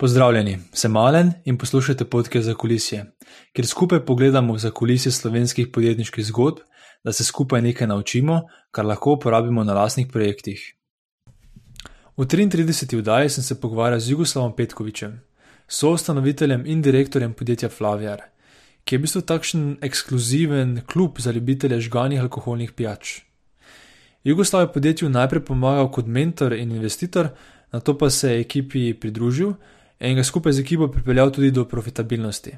Pozdravljeni, sem Malen in poslušate podke za kulisje, kjer skupaj pogledamo za kulisje slovenskih podjetniških zgodb, da se skupaj nekaj naučimo, kar lahko uporabimo na lastnih projektih. V 33. vdaji sem se pogovarjal z Jugoslavom Petkovičem, soustanoviteljem in direktorjem podjetja Flaviar, ki je v bistvu takšen ekskluziven klub za ljubitelje žganih alkoholnih pijač. Jugoslav je podjetju najprej pomagal kot mentor in investitor, na to pa se je ekipi pridružil in ga skupaj z ekipo pripeljal tudi do profitabilnosti.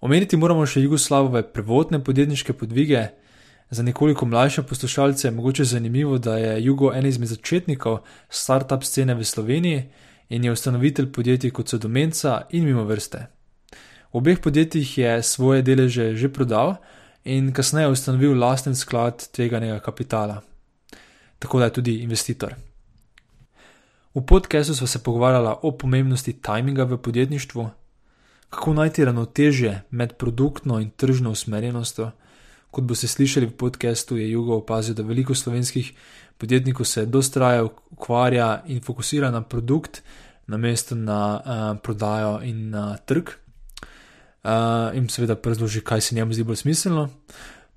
Omeniti moramo še Jugoslavove prvotne podjetniške podvige. Za nekoliko mlajše poslušalce je mogoče zanimivo, da je Jugo en izmed začetnikov start-up scene v Sloveniji in je ustanovitelj podjetij kot so Domenca in mimo vrste. V obeh podjetjih je svoje deleže že prodal in kasneje ustanovil lasten sklad tveganega kapitala. Tako da je tudi investitor. V podkastu smo se pogovarjali o pomembnosti tajminga v podjetništvu, kako najti ravnotežje med produktno in tržno usmerjenostjo. Kot boste slišali v podkastu, je Jugo opazil, da veliko slovenskih podjetnikov se dostraja, ukvarja in fokusira na produkt, namesto na uh, prodajo in na trg. Uh, in seveda razloži, kaj se njemu zdi bolj smiselno.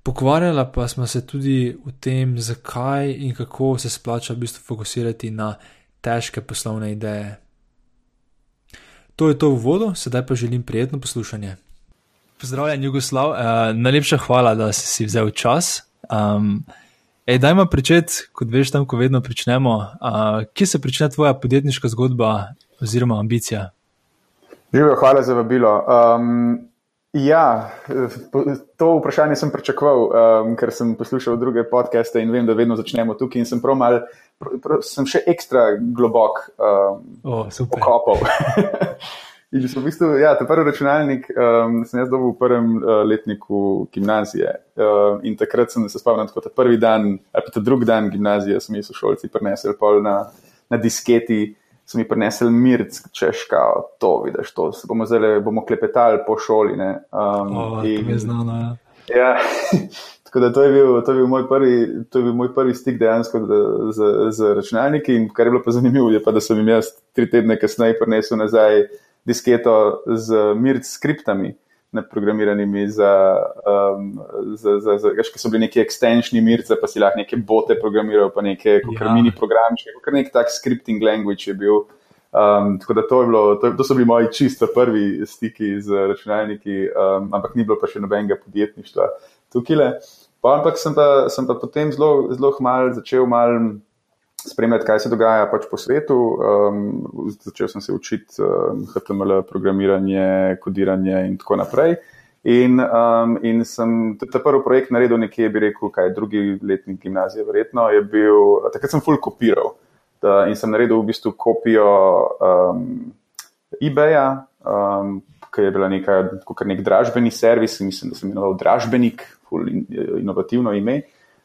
Pokvarjala pa smo se tudi o tem, zakaj in kako se splača v bistvu fokusirati na težke poslovne ideje. To je to v vodu, sedaj pa želim prijetno poslušanje. Pozdravljen, Jugoslav, uh, najlepša hvala, da si, si vzel čas. Um, ej, dajmo pričeti, kot veš, tam, ko vedno pričnemo. Uh, kje se začne tvoja podjetniška zgodba oziroma ambicija? Živijo, hvala za vabilo. Um, Ja, to vprašanje sem pričakoval, um, ker sem poslušal druge podcaste in vem, da vedno začnemo tukaj in sem prav mal, sem še ekstra globok um, oh, okopal. in v bistvu, ja, ta prvi računalnik um, sem jaz dobil v prvem uh, letniku gimnazije. Uh, in takrat sem se spomnil, da ta prvi dan, ali pa ta drugi dan gimnazije, so mi sošolci prinesli pol na, na disketi so mi prinesli mir, češka, to vidiš, to se bomo zdaj bomo klepetali po šoli. Um, oh, in, je znano, ja. ja. Tako da to je, bil, to, je bil moj prvi, to je bil moj prvi stik dejansko z, z, z računalniki. In kar je bilo pa zanimivo, je pa, da sem jim jaz tri tedne kasneje prinesel nazaj disketo z mirc skriptami programiranimi za, um, za, za, za ki so bili neki extensioni mirce, pa si lahko neke bote programiral, pa neke ja. mini programčke, kot nek tak scripting language je bil. Um, tako da to, bilo, to, to so bili moji čisto prvi stiki z računalniki, um, ampak ni bilo pa še nobenega podjetništva tukaj. Pa, ampak sem pa, sem pa potem zelo, zelo mal začel mal spremljati, kaj se dogaja pač po svetu. Um, začel sem se učiti um, HTML, programiranje, kodiranje in tako naprej. In, um, in sem ta prvi projekt naredil nekje, bi rekel, kaj drugi letnik gimnazije, verjetno je bil, takrat sem full kopiral. Da, in sem naredil v bistvu kopijo um, eBaya, um, ki je bila neka, nek dražbeni servis, mislim, da sem imenoval dražbenik, full in, inovativno ime.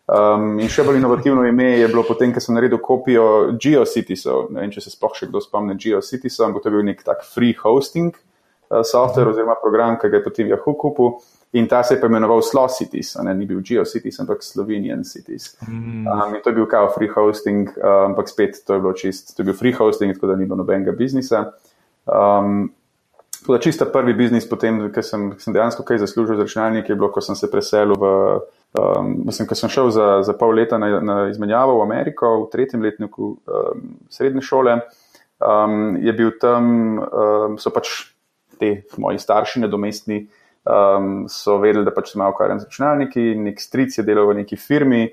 Um, in še bolj inovativno ime je bilo potem, ko sem naredil kopijo GeoCitiesov. Ne vem, če se sploh še kdo spomne GeoCitiesov, ampak to je bil nek tak free hosting uh, software oziroma program, ki ga je potem Yahoo kupil. In ta se je imenoval Slow Cities, ne ni bil GeoCities, ampak Slovenian Cities. Mm. Um, in to je bil kao free hosting, um, ampak spet to je bilo čist, to je bil free hosting, tako da ni bilo nobenega biznisa. Um, to je čista prvi biznis, potem, ker sem, sem dejansko kaj zaslužil z računalniki, je bilo, ko sem se preselil v. Um, mislim, ko sem šel za, za pol leta na, na izmenjavo v Ameriko, v tretjem letniku um, srednje šole, um, je bil tam, um, so pač te moji starši, nedomestni, um, so vedeli, da pač se malo ukvarjam z računalniki. Nek stric je delal v neki firmi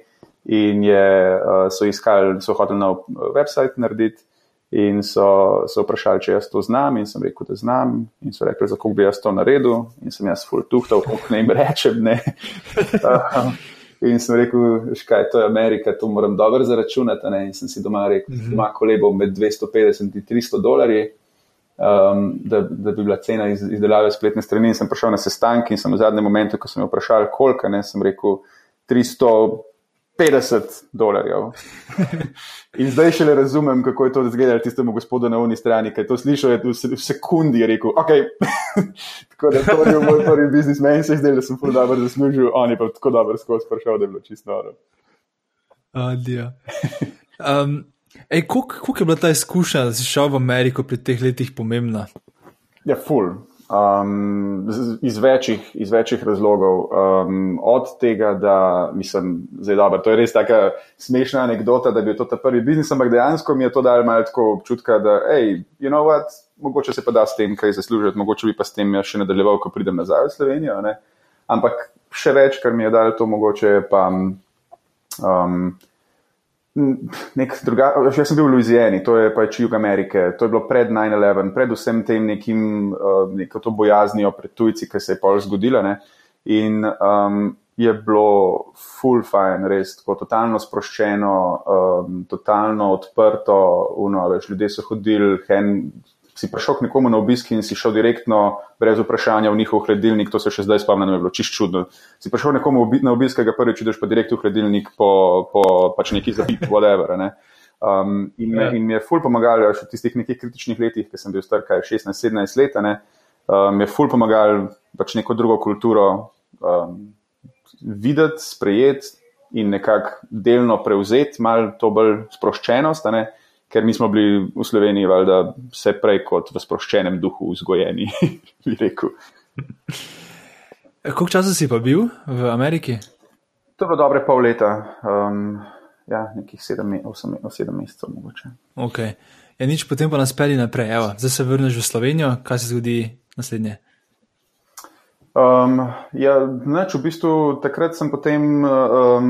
in je, uh, so iskali, so hoteli nov website narediti. In so se vprašali, če jaz to znam, in sem rekel, da znam. In so rekli, kako bi jaz to naredil. In sem jaz full tuhtal, kako naj jim rečem. Ne. in sem rekel, škaj, to je Amerika, to moram dobro zaračunati. Ne. In sem si doma rekel, da ima kolebo med 250 in 300 dolarji, um, da, da bi bila cena iz, izdelave spletne strani. In sem prišel na sestanek in sem v zadnjem momentu, ko sem jih vprašal, koliko, ne, sem rekel 300. 50 dolarjev. In zdaj še le razumem, kako je to izgledalo tistemu gospodu na unji strani, ki je to slišal, je v sekundi rekel: Ok, tako da to je moj prvi biznis, meni se je zdelo, da sem zelo dobro zaslužil, on je pa tako dobro skozi prišel, da je bilo čisto noro. Adijo. Um, Kako je bila ta izkušnja, da si šel v Ameriko pri teh letih pomembna? Ja, full. Um, iz, večjih, iz večjih razlogov. Um, od tega, da mislim, da je dobro. To je res tako smešna anekdota, da bi to ta prvi biznis, ampak dejansko mi je to dalo malo občutka, da, hej, you know what, mogoče se pa da s tem kaj zaslužiti, mogoče bi pa s tem še nadaljeval, ko pridem nazaj v Slovenijo. Ne? Ampak še več, kar mi je dalo to, mogoče pa. Um, nek drugačen. Jaz sem bil v Louisiani, to je pač jug Amerike, to je bilo pred 9-11, pred vsem tem nekim uh, neko to bojaznijo pred tujci, ki se je pol zgodila. Ne? In um, je bilo full fine, res tako totalno sproščeno, um, totalno odprto, uno, veš, ljudje so hodili, hen, si prišel k nekomu na obisk in si šel direktno, brez vprašanja, v njihov hladilnik, to se še zdaj spomnim, je bilo čist čudno. Si prišel nekomu na obisk, ga prvič vidiš pa direkt v hladilnik po, po pač neki zapit, whatever. Ne. Um, in, me, ja. in mi je ful pomagal, še v tistih nekih kritičnih letih, ki sem bil star, kaj 16-17 let, ne, um, je ful pomagal pač neko drugo kulturo um, videti, sprejeti in nekako delno prevzeti, malo to bolj sproščenost ker mi smo bili v Sloveniji, valjda, vse prej kot v sproščenem duhu vzgojeni. E, koliko časa si pa bil v Ameriki? To je bilo dobre pol leta, um, ja, nekih sedem, osem, sedem mesecev mogoče. Okay. Ja, nič potem pa nas peli naprej. Evo, zdaj se vrneš v Slovenijo, kaj se zgodi naslednje? Um, ja, neč, v bistvu takrat sem potem um,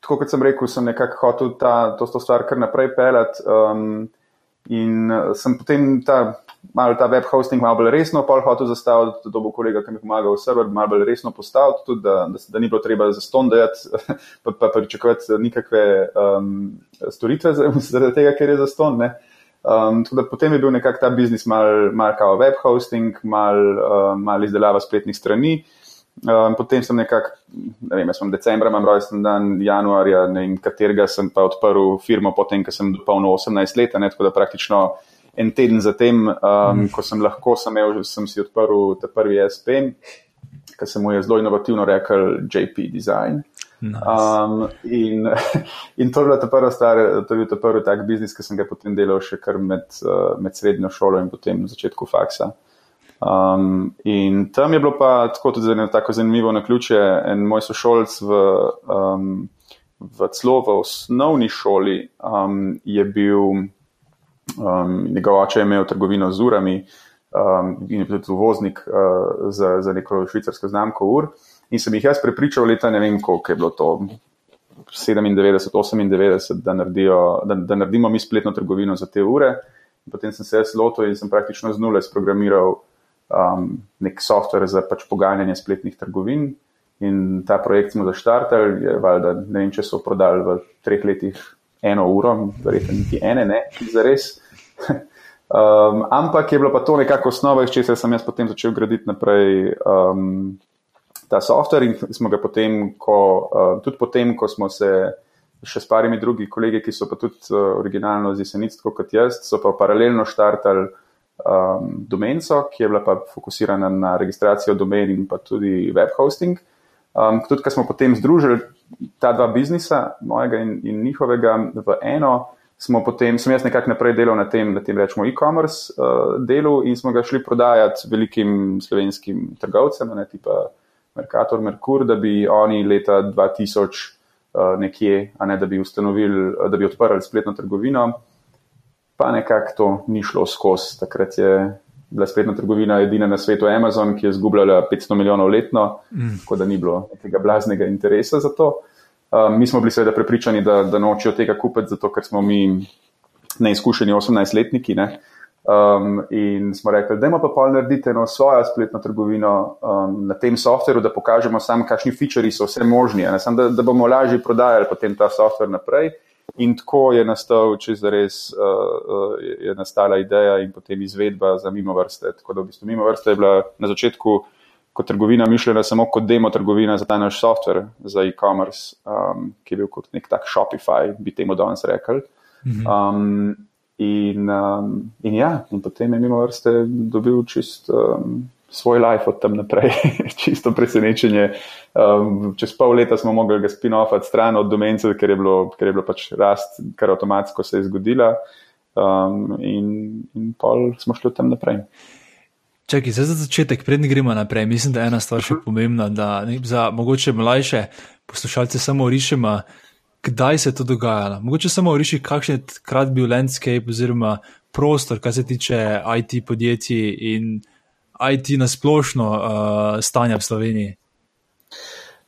tako kot sem rekel, sem nekako hotel ta, to, to stvar kar naprej pelati. Um, in uh, sem potem ta, malo ta web hosting malo bolj resno pol hotel zastaviti, da bo kolega, ki mi pomaga v server, malo bolj resno postaviti, tudi da, da, da ni bilo treba za ston dejati, pa, pa pričakovati nikakve um, storitve zaradi tega, ker je za ston. Um, da potem je bil nekako ta biznis mal, mal kao web hosting, mal, uh, mal izdelava spletnih strani. Um, potem sem nekako, ne vem, jaz sem decembra, imam rojsten dan, januarja, ne vem, katerega sem pa odprl firmo, potem, ko sem dopolnil 18 let, tako da praktično en teden zatem, um, mm. ko sem lahko, sem, imel, sem si odprl ta prvi SP, ki se mu je zelo inovativno rekel JP Design. Nice. Um, in, in to je bila ta prva stvar, to je bil ta prvi tak biznis, ki sem ga potem delal še kar med, uh, med srednjo šolo in potem začetku faksa. Um, in tam je bilo pa tako tudi eno tako zanimivo na ključe. En moj sošolc v, um, v celo v osnovni šoli um, je bil, um, njegov oče je imel trgovino z urami um, in je bil tudi voznik uh, za, za neko švicarsko znamko ur. In sem jih jaz prepričal leta, ne vem koliko je bilo to. 97, 98, da, naredijo, da, da naredimo mi spletno trgovino za te ure. Potem sem se jaz lotil in sem praktično z nule sprogramiral um, nek softver za pač pogajanje spletnih trgovin. In ta projekt smo zaštartali, je valjda, ne vem, če so prodali v treh letih eno uro, verjetno niti ene, ne, za res. um, ampak je bilo pa to nekako osnova, iz česar sem jaz potem začel graditi naprej um, ta softver in smo ga potem, ko, uh, tudi potem, ko smo se še s parimi drugi kolegi, ki so pa tudi uh, originalno z jesenic, tako kot jaz, so pa paralelno štartali um, domenco, ki je bila pa fokusirana na registracijo domen in pa tudi web hosting. Um, tudi, ker smo potem združili ta dva biznisa, mojega in, in njihovega, v eno, smo potem, sem jaz nekako naprej delal na tem, da tem rečemo e-commerce uh, delu in smo ga šli prodajati velikim slovenskim trgovcem, ne tipa Mercator, Merkur, da bi oni leta 2000 uh, nekje, a ne da bi ustanovili, da bi odprli spletno trgovino pa nekako to ni šlo skozi. Takrat je bila spletna trgovina edina na svetu Amazon, ki je zgubljala 500 milijonov letno, mm. tako da ni bilo nekega blaznega interesa za to. Um, mi smo bili seveda prepričani, da, da nočijo tega kupiti, zato ker smo mi neizkušeni 18-letniki. Ne? Um, in smo rekli, da ima pa pol narediti eno svojo spletno trgovino um, na tem softveru, da pokažemo sam, kakšni featuri so vse možni, sam, da, da bomo lažje prodajali potem ta softver naprej. In tako je nastal, če zares uh, uh, je nastala ideja in potem izvedba za mimo vrste. Tako da v bistvu mimo vrste je bila na začetku kot trgovina mišljena samo kot demo trgovina za ta naš software, za e-commerce, um, ki je bil kot nek tak Shopify, bi temu danes rekel. Mhm. Um, in, um, in ja, in potem je mimo vrste dobil čist um, svoj life od tam naprej, čisto presenečenje. Um, čez pol leta smo mogli ga spin-offati stran od domence, ker je bilo, ker je bilo pač rast, kar avtomatsko se je zgodila. Um, in, in pol smo šli tam naprej. Čakaj, za začetek, prednji gremo naprej. Mislim, da je ena stvar še pomembna, da ne, za mogoče mlajše poslušalce samo rišemo, kdaj se je to dogajalo. Mogoče samo riši, kakšen je krat bil landscape oziroma prostor, kar se tiče IT podjetij in IT na splošno uh, stanja v Sloveniji?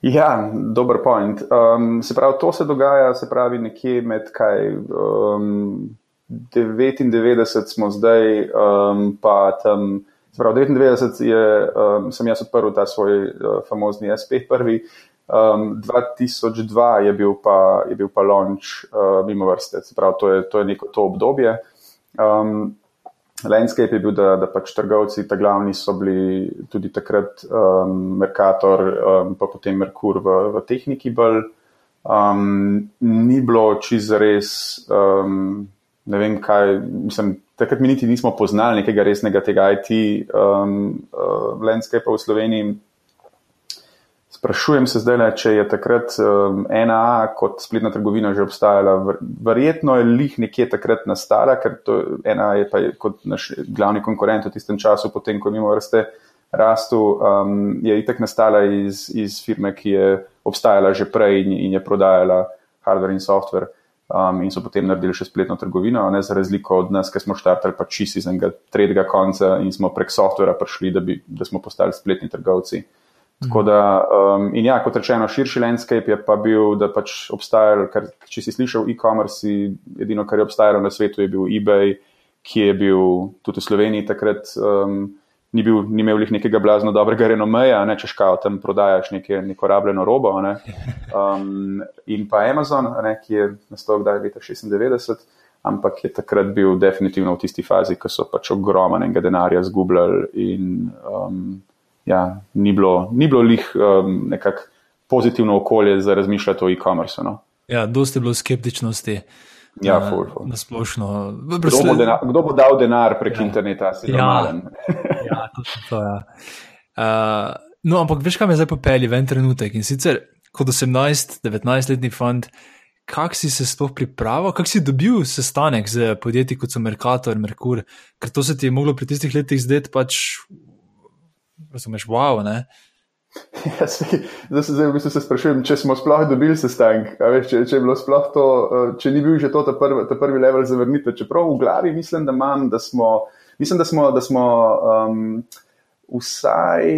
Ja, dober point. Um, se pravi, to se dogaja, se pravi, nekje med kaj. Um, 99 smo zdaj, um, pa tam, se pravi, 99 je, um, sem jaz odprl ta svoj uh, famozni SP prvi, um, 2002 je bil pa, je bil pa launch uh, mimo vrste, se pravi, to je, to je neko to obdobje. Um, landscape je bil, da, da pač trgovci, ta glavni so bili tudi takrat um, Merkator, um, pa potem Merkur v, v tehniki bolj. Um, ni bilo čisto res, um, ne vem kaj, mislim, takrat mi niti nismo poznali nekega resnega tega IT um, uh, landscape v Sloveniji. Sprašujem se zdaj, če je takrat um, NAA kot spletna trgovina že obstajala. Verjetno je lih nekje takrat nastala, ker to NAA je pa kot naš glavni konkurent v tistem času, potem ko mimo vrste rastu, um, je itek nastala iz, iz firme, ki je obstajala že prej in, in je prodajala hardware in software. Um, in so potem naredili še spletno trgovino, ne za razliko od nas, ki smo štartali pa čisto iz enega tretjega konca in smo prek softvera prišli, da, bi, da smo postali spletni trgovci. Tako da, um, in ja, kot rečeno, širši landscape je pa bil, da pač obstajal, kar, če si slišal e-commerce, edino, kar je obstajalo na svetu, je bil eBay, ki je bil tudi v Sloveniji takrat, um, ni, bil, ni imel jih nekega blazno dobrega renomeja, ne češ kao tam prodajaš neke, neko rabljeno robo. Ne. Um, in pa Amazon, ne, ki je nastal kdaj leta 96. Ampak je takrat bil definitivno v tisti fazi, ko so pač ogromnega denarja zgubljali in um, ja, ni bilo, ni bilo lih um, nekako pozitivno okolje za razmišljati o e-commerceu. No? Ja, dosti je bilo skeptičnosti. Ja, na, ful, ful. na splošno. Kdo bo, denar, kdo bo dal denar prek ja. interneta? Ja, ja, to, to, ja. Uh, no, ampak veš, kaj me zdaj popelje v en trenutek. In sicer kot 18-19-letni fant, kak si se sploh pripravil, kak si dobil sestanek z podjetji kot so Merkator in Merkur, ker to se ti je moglo pri tistih letih zdeti pač razumeš, wow. Ja, zdaj se, zdaj v bistvu se sprašujem, če smo sploh dobili sestanek. Če, če, eh, če ni bil že to ta prvi, ta prvi level zavrnitve. Čeprav v glavi mislim, da imam, da smo, mislim, da smo, da smo um, vsaj.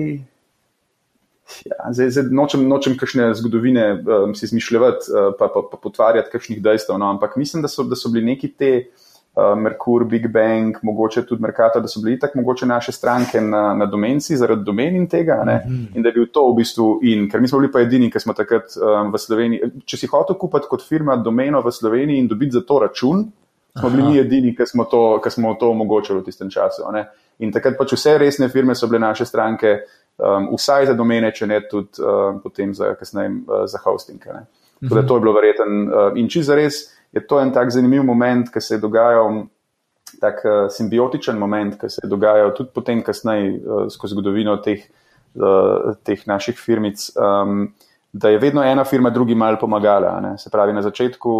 Ja, zdaj, zdaj nočem, nočem kakšne zgodovine um, si izmišljati, uh, pa, pa, pa potvarjati kakšnih dejstev, no, ampak mislim, da so, da so bili neki te. Uh, Merkur, Big Bang, mogoče tudi Merkato, da so bili tako mogoče naše stranke na, na domenci zaradi domen in tega. Mm -hmm. In da je bil to v bistvu in, ker mi smo bili pa edini, ki smo takrat um, v Sloveniji. Če si hotel kupiti kot firma domeno v Sloveniji in dobiti za to račun, smo bili mi edini, ki smo, smo to omogočili v tistem času. In takrat pač vse resne firme so bile naše stranke, um, vsaj za domene, če ne tudi um, potem za, kasneje, uh, za hosting. Mm -hmm. Tako da to je bilo verjeten uh, in čisto res je to en tak zanimiv moment, ki se je dogajal, tak uh, simbiotičen moment, ki se je dogajal tudi potem, kasneje, uh, skozi zgodovino teh, uh, teh naših firmic, um, da je vedno ena firma drugi mal pomagala. Ne? Se pravi, na začetku,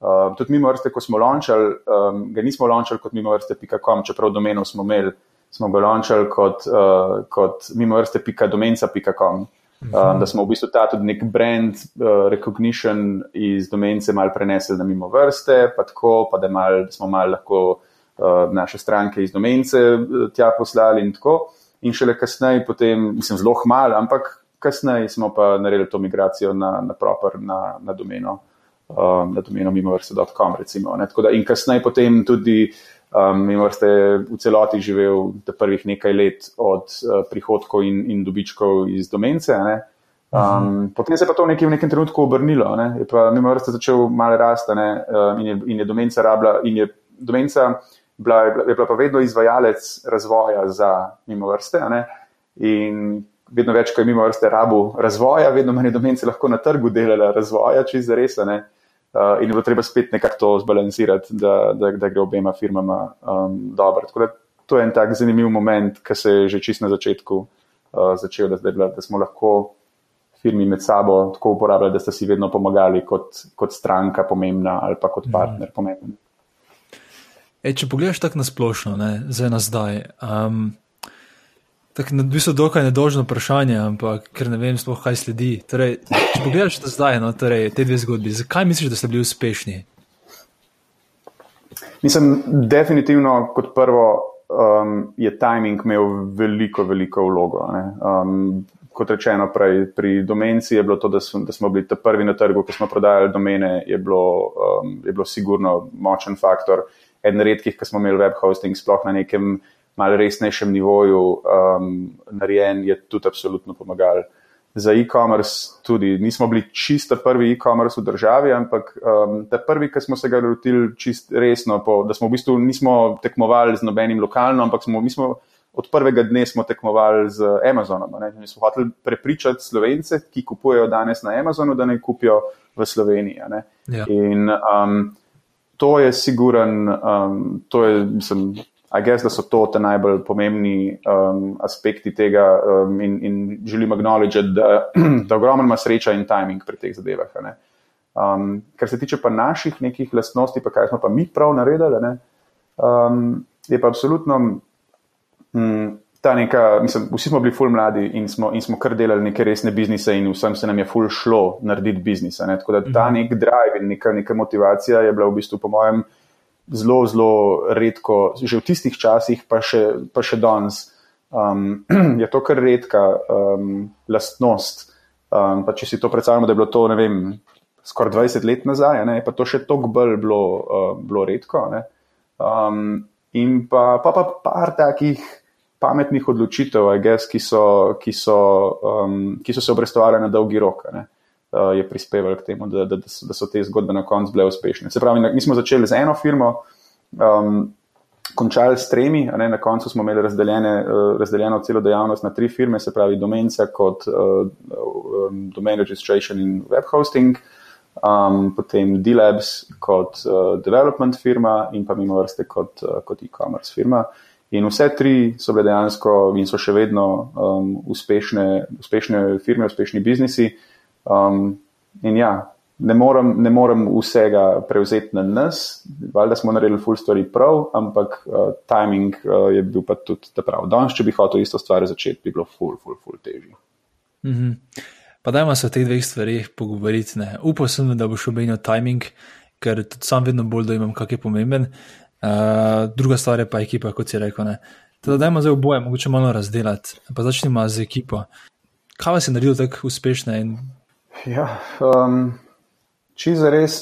uh, tudi mimo vrste, ko smo launčali, um, ga nismo launčali kot mimo vrste.com, čeprav domeno smo imeli, smo ga launčali kot, uh, kot mimo vrste.domenca.com. Um, da smo v bistvu ta tudi nek brand uh, recognition iz domence mal prenesli na mimo vrste, pa tako, pa da, mal, da smo mal lahko uh, naše stranke iz domence uh, tja poslali in tako. In šele kasneje, potem, mislim, zelo malo, ampak kasneje smo pa naredili to migracijo na, na proper, na, na domeno, um, na domeno mimo vrste.com recimo. Da, in kasneje potem tudi um, mimo vrste v celoti živel prvih nekaj let od uh, prihodkov in, in dobičkov iz domence. Um, uh -huh. Potem se je pa to nekaj v nekem trenutku obrnilo, ne? je pa mimo vrste začel malo rasti um, in, in je domenca rabila in je domenca. Bila je, je bila pa vedno izvajalec razvoja za mimo vrste. In vedno več, ko je mimo vrste rabu razvoja, vedno manj domence lahko na trgu delala razvoja, če za res. Uh, in je bilo treba spet nekako to zbalansirati, da, da, da gre obema firmama um, dobro. Tako da to je en tak zanimiv moment, ki se je že čist na začetku uh, začel, da, zdaj, da smo lahko firmi med sabo tako uporabljali, da ste si vedno pomagali kot, kot stranka pomembna ali pa kot mhm. partner mm. pomemben. E, če pogledaš tako na splošno, zdaj na zdaj. Um, Tako je v bistvu dokaj nedožno vprašanje, ampak ker ne vem, sploh kaj sledi. Torej, če pogledaš to zdaj, no, torej, te dve zgodbi, zakaj misliš, da ste bili uspešni? Mislim, definitivno kot prvo um, je timing imel veliko, veliko vlogo. Um, kot rečeno, prej, pri domenci je bilo to, da, so, da smo bili prvi na trgu, ki smo prodajali domene, je bilo, um, je bilo sigurno močen faktor. Eden redkih, ki smo imeli web hosting, sploh na nekem malo resnejšem nivoju um, narejen, je tudi absolutno pomagal. Za e-commerce tudi nismo bili čisto prvi e-commerce v državi, ampak um, ta prvi, ki smo se ga lotili čist resno, po, da smo v bistvu nismo tekmovali z nobenim lokalno, ampak smo, smo od prvega dne smo tekmovali z Amazonom. Mi smo hoteli prepričati slovence, ki kupujejo danes na Amazonu, da naj kupijo v Sloveniji. Ja. In um, to je siguren, um, to je, mislim, I guess, da so to te najbolj pomembni um, aspekti tega um, in, in želim acknowledge, da, da ogromno ima sreča in timing pri teh zadevah. Um, kar se tiče pa naših nekih lastnosti, pa kaj smo pa mi prav naredili, um, je pa absolutno um, ta neka, mislim, vsi smo bili ful mladi in smo, in smo kar delali neke resne biznise in vsem se nam je ful šlo narediti biznise. Ne? Tako da ta mhm. nek drive in neka, neka motivacija je bila v bistvu po mojem zelo, zelo redko, že v tistih časih, pa še, pa še danes. Um, je to kar redka um, lastnost. Um, če si to predstavljamo, da je bilo to, ne vem, skoraj 20 let nazaj, ne, pa to še toliko bolj bilo, uh, bilo redko. Um, in pa, pa, pa par takih pametnih odločitev, guess, ki, so, ki, so, um, ki so se obrestovali na dolgi rok. Ne. Eh, je prispeval k temu, da, da, da so te zgodbe na koncu bile uspešne. Se pravi, mi smo začeli z eno firmo, um, končali s tremi, ne, na koncu smo imeli razdeljene, uh, razdeljeno celo dejavnost na tri firme, se pravi Domenca kot uh, um, Domain Registration in Web Hosting, um, potem D-Labs kot uh, development firma in pa mimo vrste kot, uh, kot e-commerce firma. In vse tri so bile dejansko in so še vedno um, uspešne, uspešne firme, uspešni biznisi. Um, in ja, ne morem, ne morem vsega prevzeti na nas, valjda smo naredili full stvari prav, ampak uh, timing uh, je bil pa tudi ta prav. Danes, če bi hotel isto stvar začeti, bi bilo full, full, full težje. Mm -hmm. Pa dajmo se o teh dveh stvarih pogovoriti. Upam sem, da boš omenil timing, ker tudi sam vedno bolj dojemam, kak je pomemben. Uh, druga stvar je pa ekipa, kot si rekel. Teda dajmo zdaj oboje, mogoče malo razdeliti. Pa začnimo z ekipo. Kaj vas je naredilo tako uspešne in Ja, um, če za res,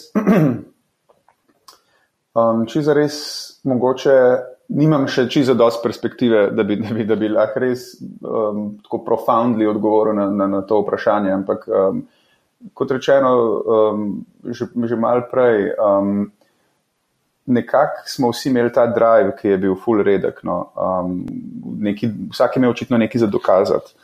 um, če za res, mogoče nimam še čisto dosti perspektive, da bi, da bi, da bi lahko res um, tako profoundly odgovoril na, na, na to vprašanje. Ampak, um, kot rečeno, um, že, že mal prej, um, nekako smo vsi imeli ta drive, ki je bil full redek. No, um, neki, vsak je imel očitno nekaj za dokazati,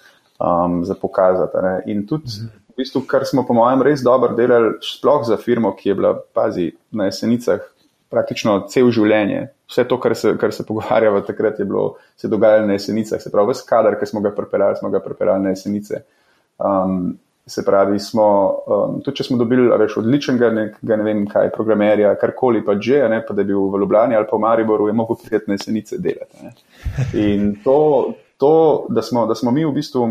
um, za pokazati. Ne? In tudi. Mm -hmm bistvu, kar smo, po mojem, res dobro delali, sploh za firmo, ki je bila, pazi, na jesenicah praktično cel življenje. Vse to, kar se, kar se pogovarjava takrat, je bilo, se dogajalo na jesenicah. Se pravi, vse kader, ki smo ga prepeljali, smo ga prepeljali na jesenice. Um, se pravi, smo, um, tudi če smo dobili, veš, odličnega, nekega, ne vem kaj, programerja, karkoli pa že, ne, pa da je bil v Ljubljani ali pa v Mariboru, je mogel priti na jesenice delati. Ne. In to, to da, smo, da smo mi v bistvu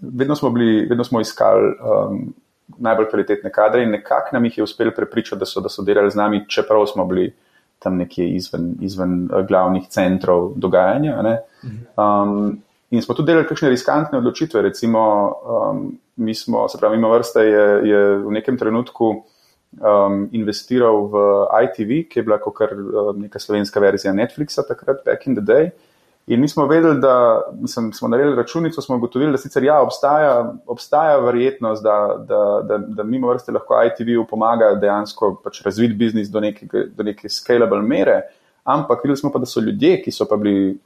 vedno smo, bili, vedno smo iskali um, najbolj kvalitetne kadre in nekako nam jih je uspelo prepričati, da so, da so delali z nami, čeprav smo bili tam nekje izven, izven uh, glavnih centrov dogajanja. Mhm. Um, in smo tudi delali kakšne riskantne odločitve. Recimo, um, mi smo, se pravi, mimo vrste je, je v nekem trenutku um, investiral v ITV, ki je bila kot um, neka slovenska verzija Netflixa takrat, back in the day. In mi smo vedeli, da mislim, smo naredili računico, smo ugotovili, da sicer ja, obstaja, obstaja verjetnost, da, da, da, da mimo vrste lahko ITV pomaga dejansko pač razviti biznis do neke, do neke scalable mere, ampak videli smo pa, da so ljudje, ki so pa bili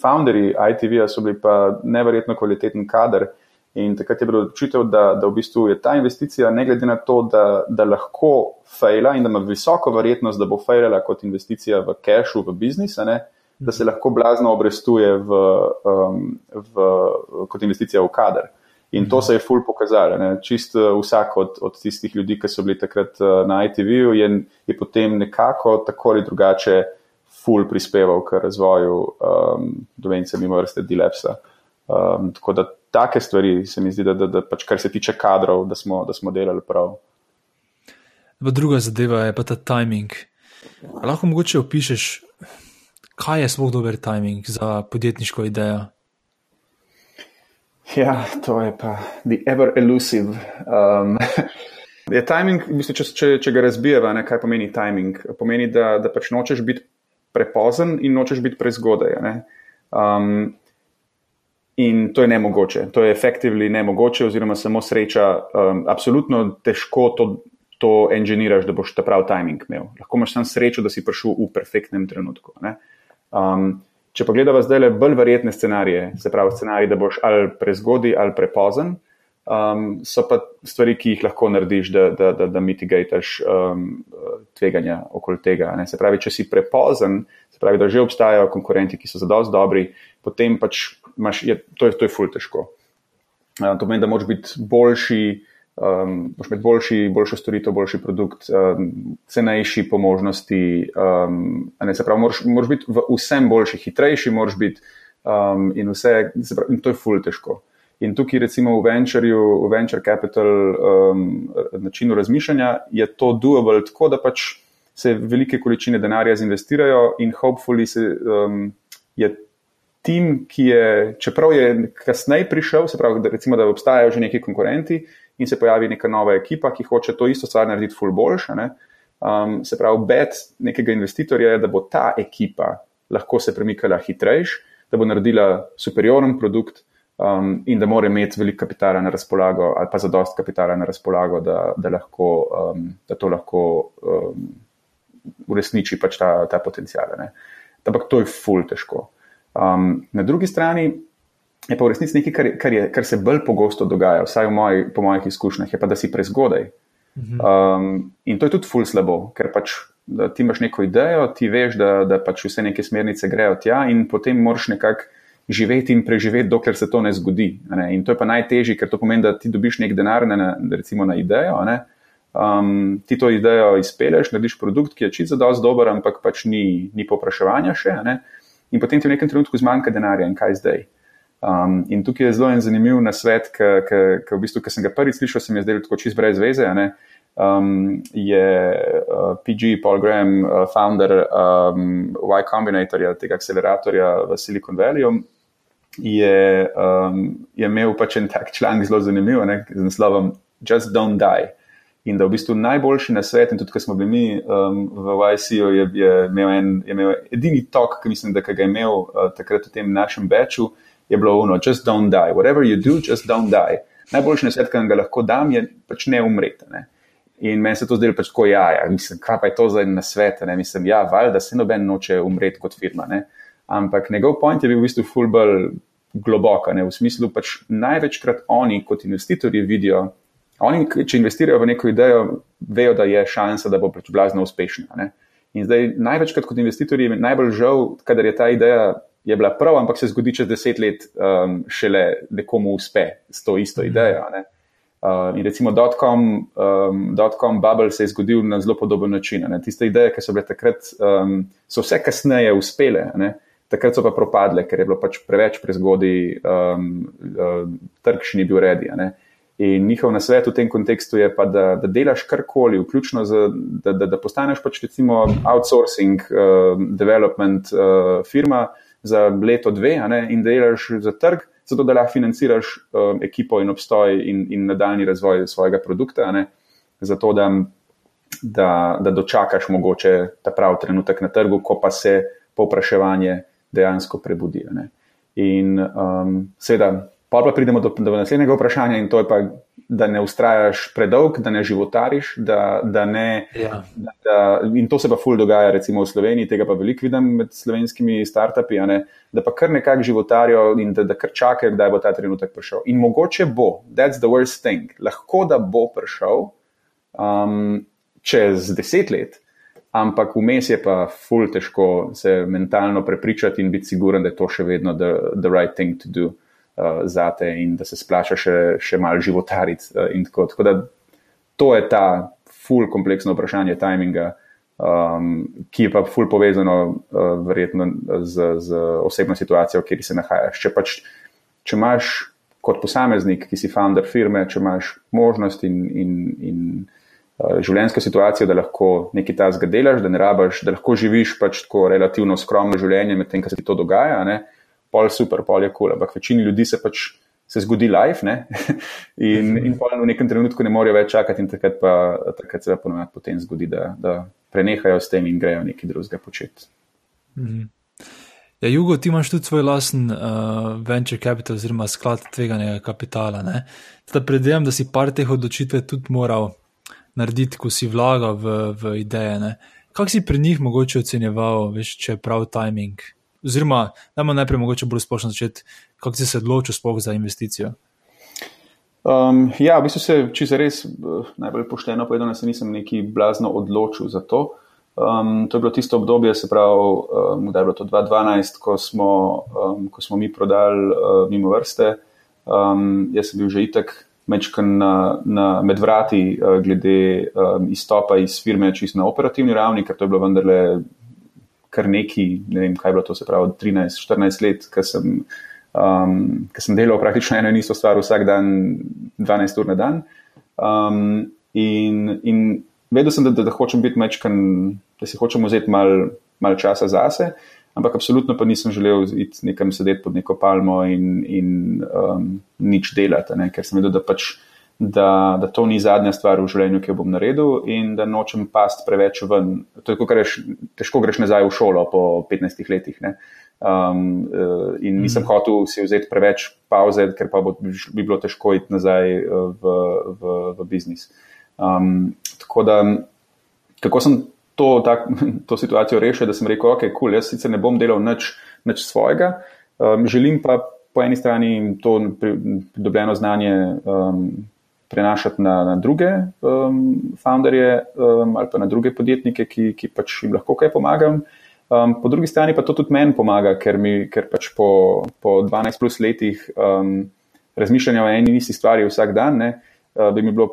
founderji ITV-ja, so bili pa neverjetno kvaliteten kader. In takrat je bilo odločitev, da, da v bistvu je ta investicija, ne glede na to, da, da lahko fejla in da ima visoko verjetnost, da bo fejlala kot investicija v cashu, v biznis, da se lahko blazno obrestuje v, um, v, kot investicija v kader. In to se je ful pokazalo. Čist vsak od, od tistih ljudi, ki so bili takrat na ITV-ju, je, je potem nekako tako ali drugače ful prispeval k razvoju um, dovence mimo vrste Dilepsa. Um, tako da take stvari se mi zdi, da, da, da pač kar se tiče kadrov, da smo, da smo delali prav. Pa druga zadeva je pa ta timing. A lahko mogoče opišeš, kaj je sploh dober timing za podjetniško idejo? Ja, to je pa the ever elusive. Um, je timing, mislim, če, če, če ga razbijeva, ne, kaj pomeni timing? Pomeni, da, da pač nočeš biti prepozen in nočeš biti prezgodaj. Um, in to je nemogoče, to je efektivno nemogoče, oziroma samo sreča. Um, absolutno težko to, to inženiraš, da boš ta pravi timing imel. Lahko imaš samo srečo, da si prišel v perfektnem trenutku. Um, če pa gledamo zdaj le bolj verjetne scenarije, se pravi scenarij, da boš ali prezgodaj ali prepozen um, so pa stvari, ki jih lahko narediš, da, da, da, da mitigataš um, tveganja okoli tega. Ne. Se pravi, če si prepozen, se pravi, da že obstajajo konkurenti, ki so zadosti dobri, potem pač imaš, je, to, je, to je ful težko. Uh, to pomeni, da moraš biti boljši. Um, boš imeti boljši, boljšo storitev, boljši produkt, um, cenejši po možnosti. Um, se pravi, moraš, moraš biti v vsem boljši, hitrejši, moraš biti um, in vse, pravi, in to je ful težko. In tukaj, recimo, v ventureu, v venture capital um, načinu razmišljanja, je to doable tako, da pač se velike količine denarja zinvestirajo in hopefully se, um, je tim, ki je, čeprav je kasneje prišel, se pravi, da, recimo, da obstajajo že neki konkurenti in se pojavi neka nova ekipa, ki hoče to isto stvar narediti ful boljša. Um, se pravi, bet nekega investitorja je, da bo ta ekipa lahko se premikala hitrejš, da bo naredila superioren produkt um, in da mora imeti veliko kapitala na razpolago, ali pa zadost kapitala na razpolago, da, da, lahko, um, da to lahko um, uresniči pač ta, ta potencijal. Ampak to je ful težko. Um, na drugi strani je pa v resnici nekaj, kar, kar, je, kar se bolj pogosto dogaja, vsaj moj, po mojih izkušnjah, je pa, da si prezgodaj. Mhm. Um, in to je tudi ful slabo, ker pač. Ti imaš neko idejo, ti veš, da, da pač vse neke smernice grejo tja, in potem moraš nekako živeti in preživeti, dokler se to ne zgodi. Ne? In to je pa najtežje, ker to pomeni, da ti dobiš nek denar, ne, recimo na idejo. Um, ti to idejo izpeleš, narediš produkt, ki je čisto dovolj dober, ampak pač ni, ni popraševanja še. In potem ti v nekem trenutku zmanjka denarja in kaj zdaj. Um, in tukaj je zelo en zanimiv nasvet, ki v bistvu, sem ga prvič slišal, se mi je zdelo tako čisto brez veze. Um, je uh, PG, Paul Graham, uh, founder um, Y Combinatorja, tega akceleratorja v Silicon Valley je, um, je imel pač en tak članek zelo zanimiv, ne, z naslovom Just Don't Die. In da v bistvu najboljši na svetu, in tudi, ko smo bili mi um, v YC-u, je, je, je imel edini tok, ki mislim, da ga je imel uh, takrat v tem našem beču, je bilo ono, just don't die. Whatever you do, just don't die. Najboljši na svetu, ki ga lahko dam, je pač ne umreti. Ne. In meni se to zdelo pač tako, ja, ja mislim, kaj pa je to za en na svet, ne mislim, ja, valjda se noben noče umreti kot firma. Ne. Ampak njegov point je bil v bistvu fulbol globoka, ne? v smislu pač največkrat oni kot investitorji vidijo, oni, če investirajo v neko idejo, vejo, da je šansa, da bo pač blazno uspešna. Ne? In zdaj največkrat kot investitorji najbolj žal, kadar je ta ideja. Je bila prav, ampak se zgodi čez deset let, um, šele nekomu uspe s to isto mhm. idejo. Uh, in recimo, dotcom um, bubble se je zgodil na zelo podoben način. Ne? Tiste ideje, ki so bile takrat, um, so vse kasneje uspele. Ne? takrat so pa propadle, ker je bilo pač preveč prezgodaj, um, um, trg še ni bil redi. In njihov nasvet v tem kontekstu je pa, da, da delaš karkoli, vključno z, da, da, da postaneš pač recimo outsourcing uh, development uh, firma za leto dve in da delaš za trg, zato da lahko financiraš um, ekipo in obstoj in, in nadaljni razvoj svojega produkta, zato da, da, da dočakaš mogoče ta pravi trenutek na trgu, ko pa se povpraševanje dejansko prebudijo. Ne. In um, seveda, pa pa pridemo do, do naslednjega vprašanja, in to je pa, da ne ustrajaš predolg, da ne životariš. Da, da ne, ja. da, da, in to se pa ful dogaja, recimo v Sloveniji, tega pa veliko vidim med slovenskimi startupi, ne, da pa kar nekako životarijo in da, da kar čakajo, kdaj bo ta trenutek prišel. In mogoče bo, that's the worst thing, lahko da bo prišel um, čez deset let. ampak vmes je pa ful težko se mentalno prepričati in biti siguren, da je to še vedno the, the right thing to do uh, za te in da se splača še, še mal životariti. Uh, tako. tako da to je ta ful kompleksno vprašanje timinga, um, ki je pa ful povezano uh, verjetno z, z osebno situacijo, kjer se nahajaš. Če pač, če imaš kot posameznik, ki si founder firme, če imaš možnost in, in, in uh, življenjsko situacijo, da lahko nekaj tasga delaš, da ne rabaš, da lahko živiš pač tako relativno skromno življenje med tem, kar se ti to dogaja, ne? Pol super, pol je kul, cool, ampak večini ljudi se pač se zgodi life in, in pol v nekem trenutku ne morejo več čakati in takrat, pa, takrat se ponovadi potem zgodi, da, da prenehajo s tem in grejo nekaj drugega početi. -hmm. Ja, Jugo, ti imaš tudi svoj lasen uh, venture capital, oziroma sklad tveganega kapitala. Predvidevam, da si par teh odločitev tudi moral narediti, ko si vlagal v, v ideje. Kako si pri njih mogoče ocenjeval, veš, če je prav timing? Oziroma, dajmo najprej mogoče bolj splošno začeti, kako si se odločil sploh za investicijo. Um, ja, v bistvu se, če se res uh, najbolj pošteno povedano, se nisem neki blazno odločil za to. Um, to je bilo tisto obdobje, se pravi, um, da je bilo to 2012, ko smo, um, ko smo mi prodali uh, mimo vrste. Um, jaz sem bil že itek mečkan na, na medvrati uh, glede um, izstopa iz firme čisto na operativni ravni, ker to je bilo vendarle kar neki, ne vem, kaj je bilo to, se pravi, 13-14 let, ker sem, um, sem delal praktično eno in isto stvar vsak dan, 12 ur na dan. Um, in, in vedel sem, da, da, da hočem biti mečkan, da si hočem vzeti malo mal časa zase, ampak absolutno pa nisem želel iti nekam sedeti pod neko palmo in, in um, nič delati, ne? ker sem vedel, da pač. Da, da to ni zadnja stvar v življenju, ki jo bom naredil, in da nočem past preveč ven. To je, kot reš, težko greš nazaj v šolo po 15 letih. Um, in nisem mm. hotel si vzeti preveč pauze, ker pa bo, bi bilo težko iti nazaj v, v, v biznis. Um, tako da, kako sem to, tak, to situacijo rešil, da sem rekel, ok, kul, cool, jaz sicer ne bom delal nič, nič svojega, um, želim pa po eni strani to pridobljeno znanje um, prenašati na, na druge um, founderje um, ali pa na druge podjetnike, ki, ki pač jim lahko kaj pomagam. Um, po drugi strani pa to tudi meni pomaga, ker, mi, ker pač po, po 12 plus letih um, razmišljanja o eni in isti stvari vsak dan, ne, uh, bi mi bilo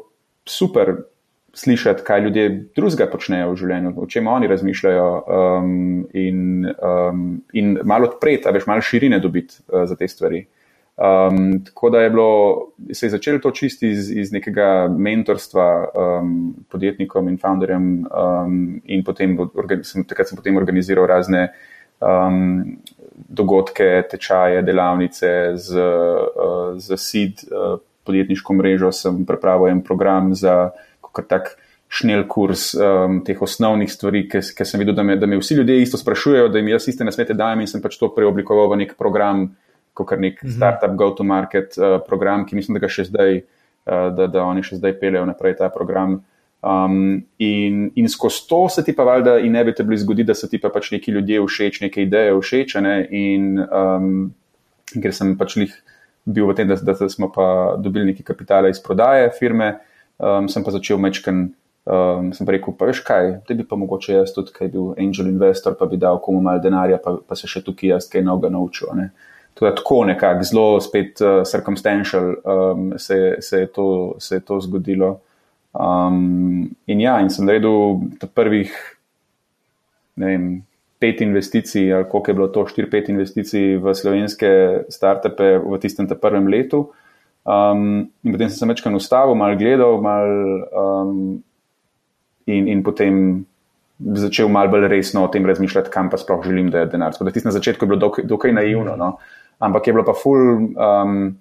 super slišati, kaj ljudje drugega počnejo v življenju, o čem oni razmišljajo, um, in, um, in malo odpreti, veš, malo širine dobiti uh, za te stvari. Um, tako da je bilo, se je začelo to čisti iz, iz nekega mentorstva um, podjetnikom in founderjem, um, in potem sem, takrat sem potem organiziral razne um, dogodke, tečaje, delavnice z, uh, z SID. Uh, podjetniško mrežo, sem pripravil en program za tak šnel kurs um, teh osnovnih stvari, ker sem videl, da me, da me vsi ljudje isto sprašujejo, da jim jaz iste nasvete dajem in sem pač to preoblikoval v nek program, kot nek mm -hmm. startup go-to-market uh, program, ki mislim, da ga še zdaj, uh, da, da oni še zdaj peljejo naprej ta program. Um, in, in skozi to se ti pa valjda inevitabli zgodi, da se ti pa pač neki ljudje všeč, neke ideje všeč, ne? in um, ker sem pač njih bil v tem, da, da smo pa dobili nekaj kapitala iz prodaje firme, um, sem pa začel mečken. Um, sem rekel, pa veš kaj, da bi pa mogoče jaz tudi, kaj bil angel investor, pa bi dal komu malo denarja, pa, pa se še tukaj jaz kaj novega naučil. Ne. Tudi tako nekako, zelo spet uh, circumstantial um, se, se, je to, se je to zgodilo. Um, in ja, in sem naredil prvih, vem, pet investicij, ali koliko je bilo to, štiri, pet investicij v slovenske startupe v tistem prvem letu. Um, in potem sem se večkrat ustavil, malo gledal, mal, um, in, in potem začel malo bolj resno o tem razmišljati, kam pa sploh želim, da je denar. Tako da tisto na začetku je bilo dokaj, dokaj naivno, no? Ampak je bilo pa full. Um,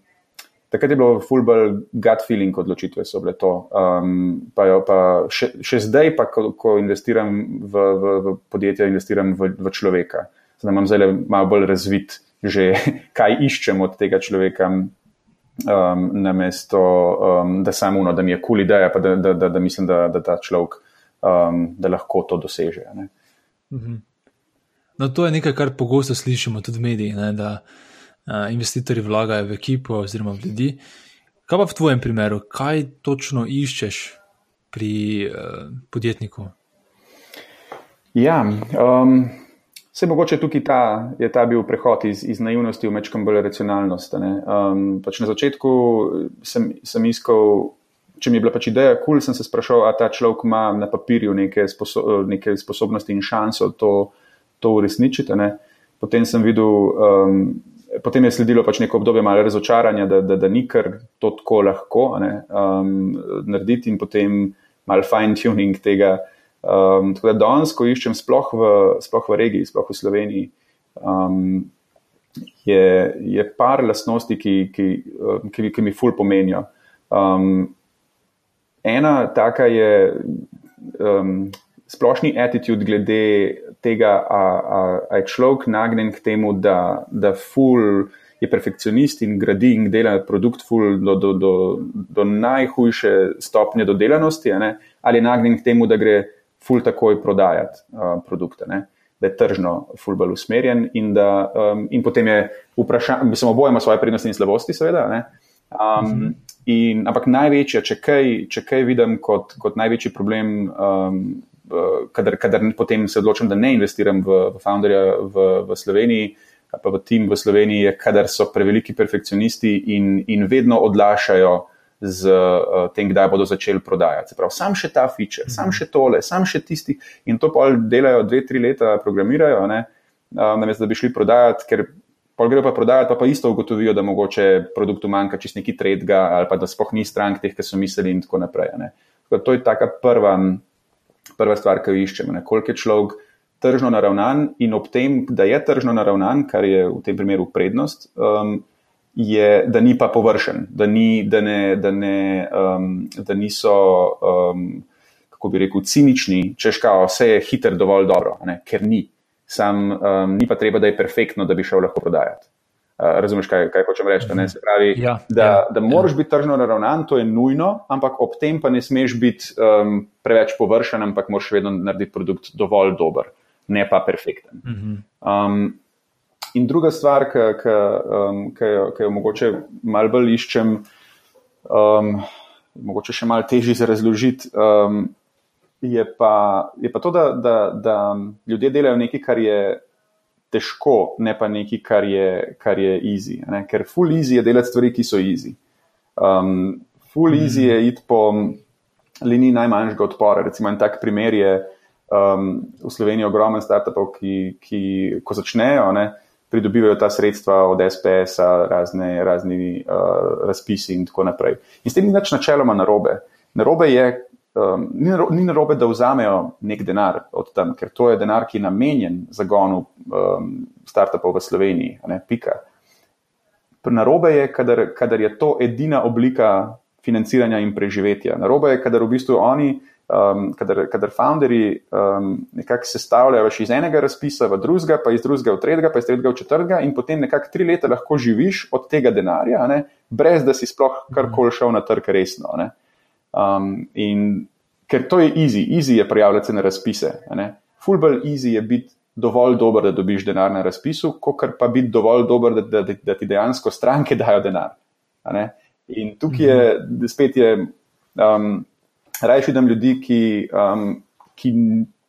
Takrat je bilo full bolj gut feeling odločitve, so bile to. Um, pa, pa še, še zdaj, pa, ko, ko investiram v, v, v podjetje, investiram v, v človeka. Zdaj imam zelo malo bolj razvit, že kaj iščem od tega človeka, um, namesto um, da samo uno, da mi je kul cool ideja, pa da, da, da, da mislim, da, da ta človek um, da lahko to doseže. Mhm. No, to je nekaj, kar pogosto slišimo tudi v medijih investitorji vlagajo v ekipo oziroma v ljudi. Kaj pa v tvojem primeru, kaj točno iščeš pri uh, podjetniku? Ja, um, se mogoče tukaj ta, je ta bil prehod iz, iz naivnosti v mečkam bolj racionalnost. Um, pač na začetku sem, sem iskal, če mi je bila pač ideja kul, cool, sem se sprašal, a ta človek ima na papirju neke, sposo, neke sposobnosti in šanso to, to uresničiti. Ne? Potem sem videl, um, potem je sledilo pač neko obdobje malo razočaranja, da, da, da ni kar to tako lahko um, narediti in potem malo fine tuning tega. Um, tako da danes, ko iščem sploh v, sploh v regiji, sploh v Sloveniji, um, je, je par lastnosti, ki, ki, um, ki, ki mi ful pomenijo. Um, ena taka je um, splošni attitude glede tega, a, a, a je človek nagnjen k temu, da, da ful je perfekcionist in gradi in dela produkt ful do, do, do, do najhujše stopnje dodelanosti, ali je nagnjen k temu, da gre ful takoj prodajati uh, produkte, ne? da je tržno ful bolj usmerjen in, da, um, in potem je vprašanje, bi se oboje ima svoje prednosti in slabosti, seveda. Um, mhm. in, ampak največja, če kaj, če kaj vidim kot, kot največji problem, um, kadar, kadar potem se odločim, da ne investiram v, v founderja v, v Sloveniji. Pa v tim v Sloveniji je, kadar so preveliki perfekcionisti in, in vedno odlašajo z uh, tem, kdaj bodo začeli prodajati. Prav, sam še ta feature, sam še tole, sam še tisti in to pol delajo dve, tri leta, programirajo, uh, namesto da bi šli prodajati, ker pol grejo pa prodajati, pa pa isto ugotovijo, da mogoče produktu manjka čist neki tretga ali pa da spoh ni strank teh, ki so mislili in tako naprej. To je taka prva, prva stvar, ki jo iščemo. Koliko je človek tržno naravnan in ob tem, da je tržno naravnan, kar je v tem primeru prednost. Um, je, da ni pa površen, da, ni, da, ne, da, ne, um, da niso, um, kako bi rekel, cinični, češ kao, vse je hiter dovolj dobro, ne? ker ni. Sam um, ni pa treba, da je perfektno, da bi šel lahko prodajati. Uh, razumeš, kaj, kaj hočem reči? Se pravi, ja, da, ja, da moraš ja. biti tržno naravnan, to je nujno, ampak ob tem pa ne smeš biti um, preveč površen, ampak moraš vedno narediti produkt dovolj dober, ne pa perfekten. Um, In druga stvar, ki um, jo, jo mogoče malo bolj iščem, um, mogoče še malo težje za razložiti, um, je, pa, je pa to, da, da, da ljudje delajo nekaj, kar je težko, ne pa nekaj, kar je, kar je easy. Ne? Ker full easy je delati stvari, ki so easy. Um, full mm. easy je iti po liniji najmanjšega odpora. Recimo en tak primer je um, v Sloveniji ogromen startupov, ki, ki ko začnejo. Ne? pridobivajo ta sredstva od SPS-a, razne, razni uh, razpisi in tako naprej. In s tem ni več načeloma narobe. Narobe je, um, ni narobe, da vzamejo nek denar od tam, ker to je denar, ki je namenjen zagonu um, startupov v Sloveniji. Ne, pika. Narobe je, kadar, kadar je to edina oblika financiranja in preživetja. Narobe je, kadar v bistvu oni um, kadar, kadar founderji um, nekako sestavljajo iz enega razpisa v drugega, pa iz drugega v tretjega, pa iz tretjega v četrtega, in potem nekako tri leta lahko živiš od tega denarja, ne, brez da si sploh karkoli šel na trg resno. Um, in ker to je easy, easy je prijavljati se na razpise. Fulbol easy je biti dovolj dober, da dobiš denar na razpisu, kot pa biti dovolj dober, da, da, da ti dejansko stranke dajo denar. In tukaj je, spet je. Um, Rajši vidim ljudi, ki, um, ki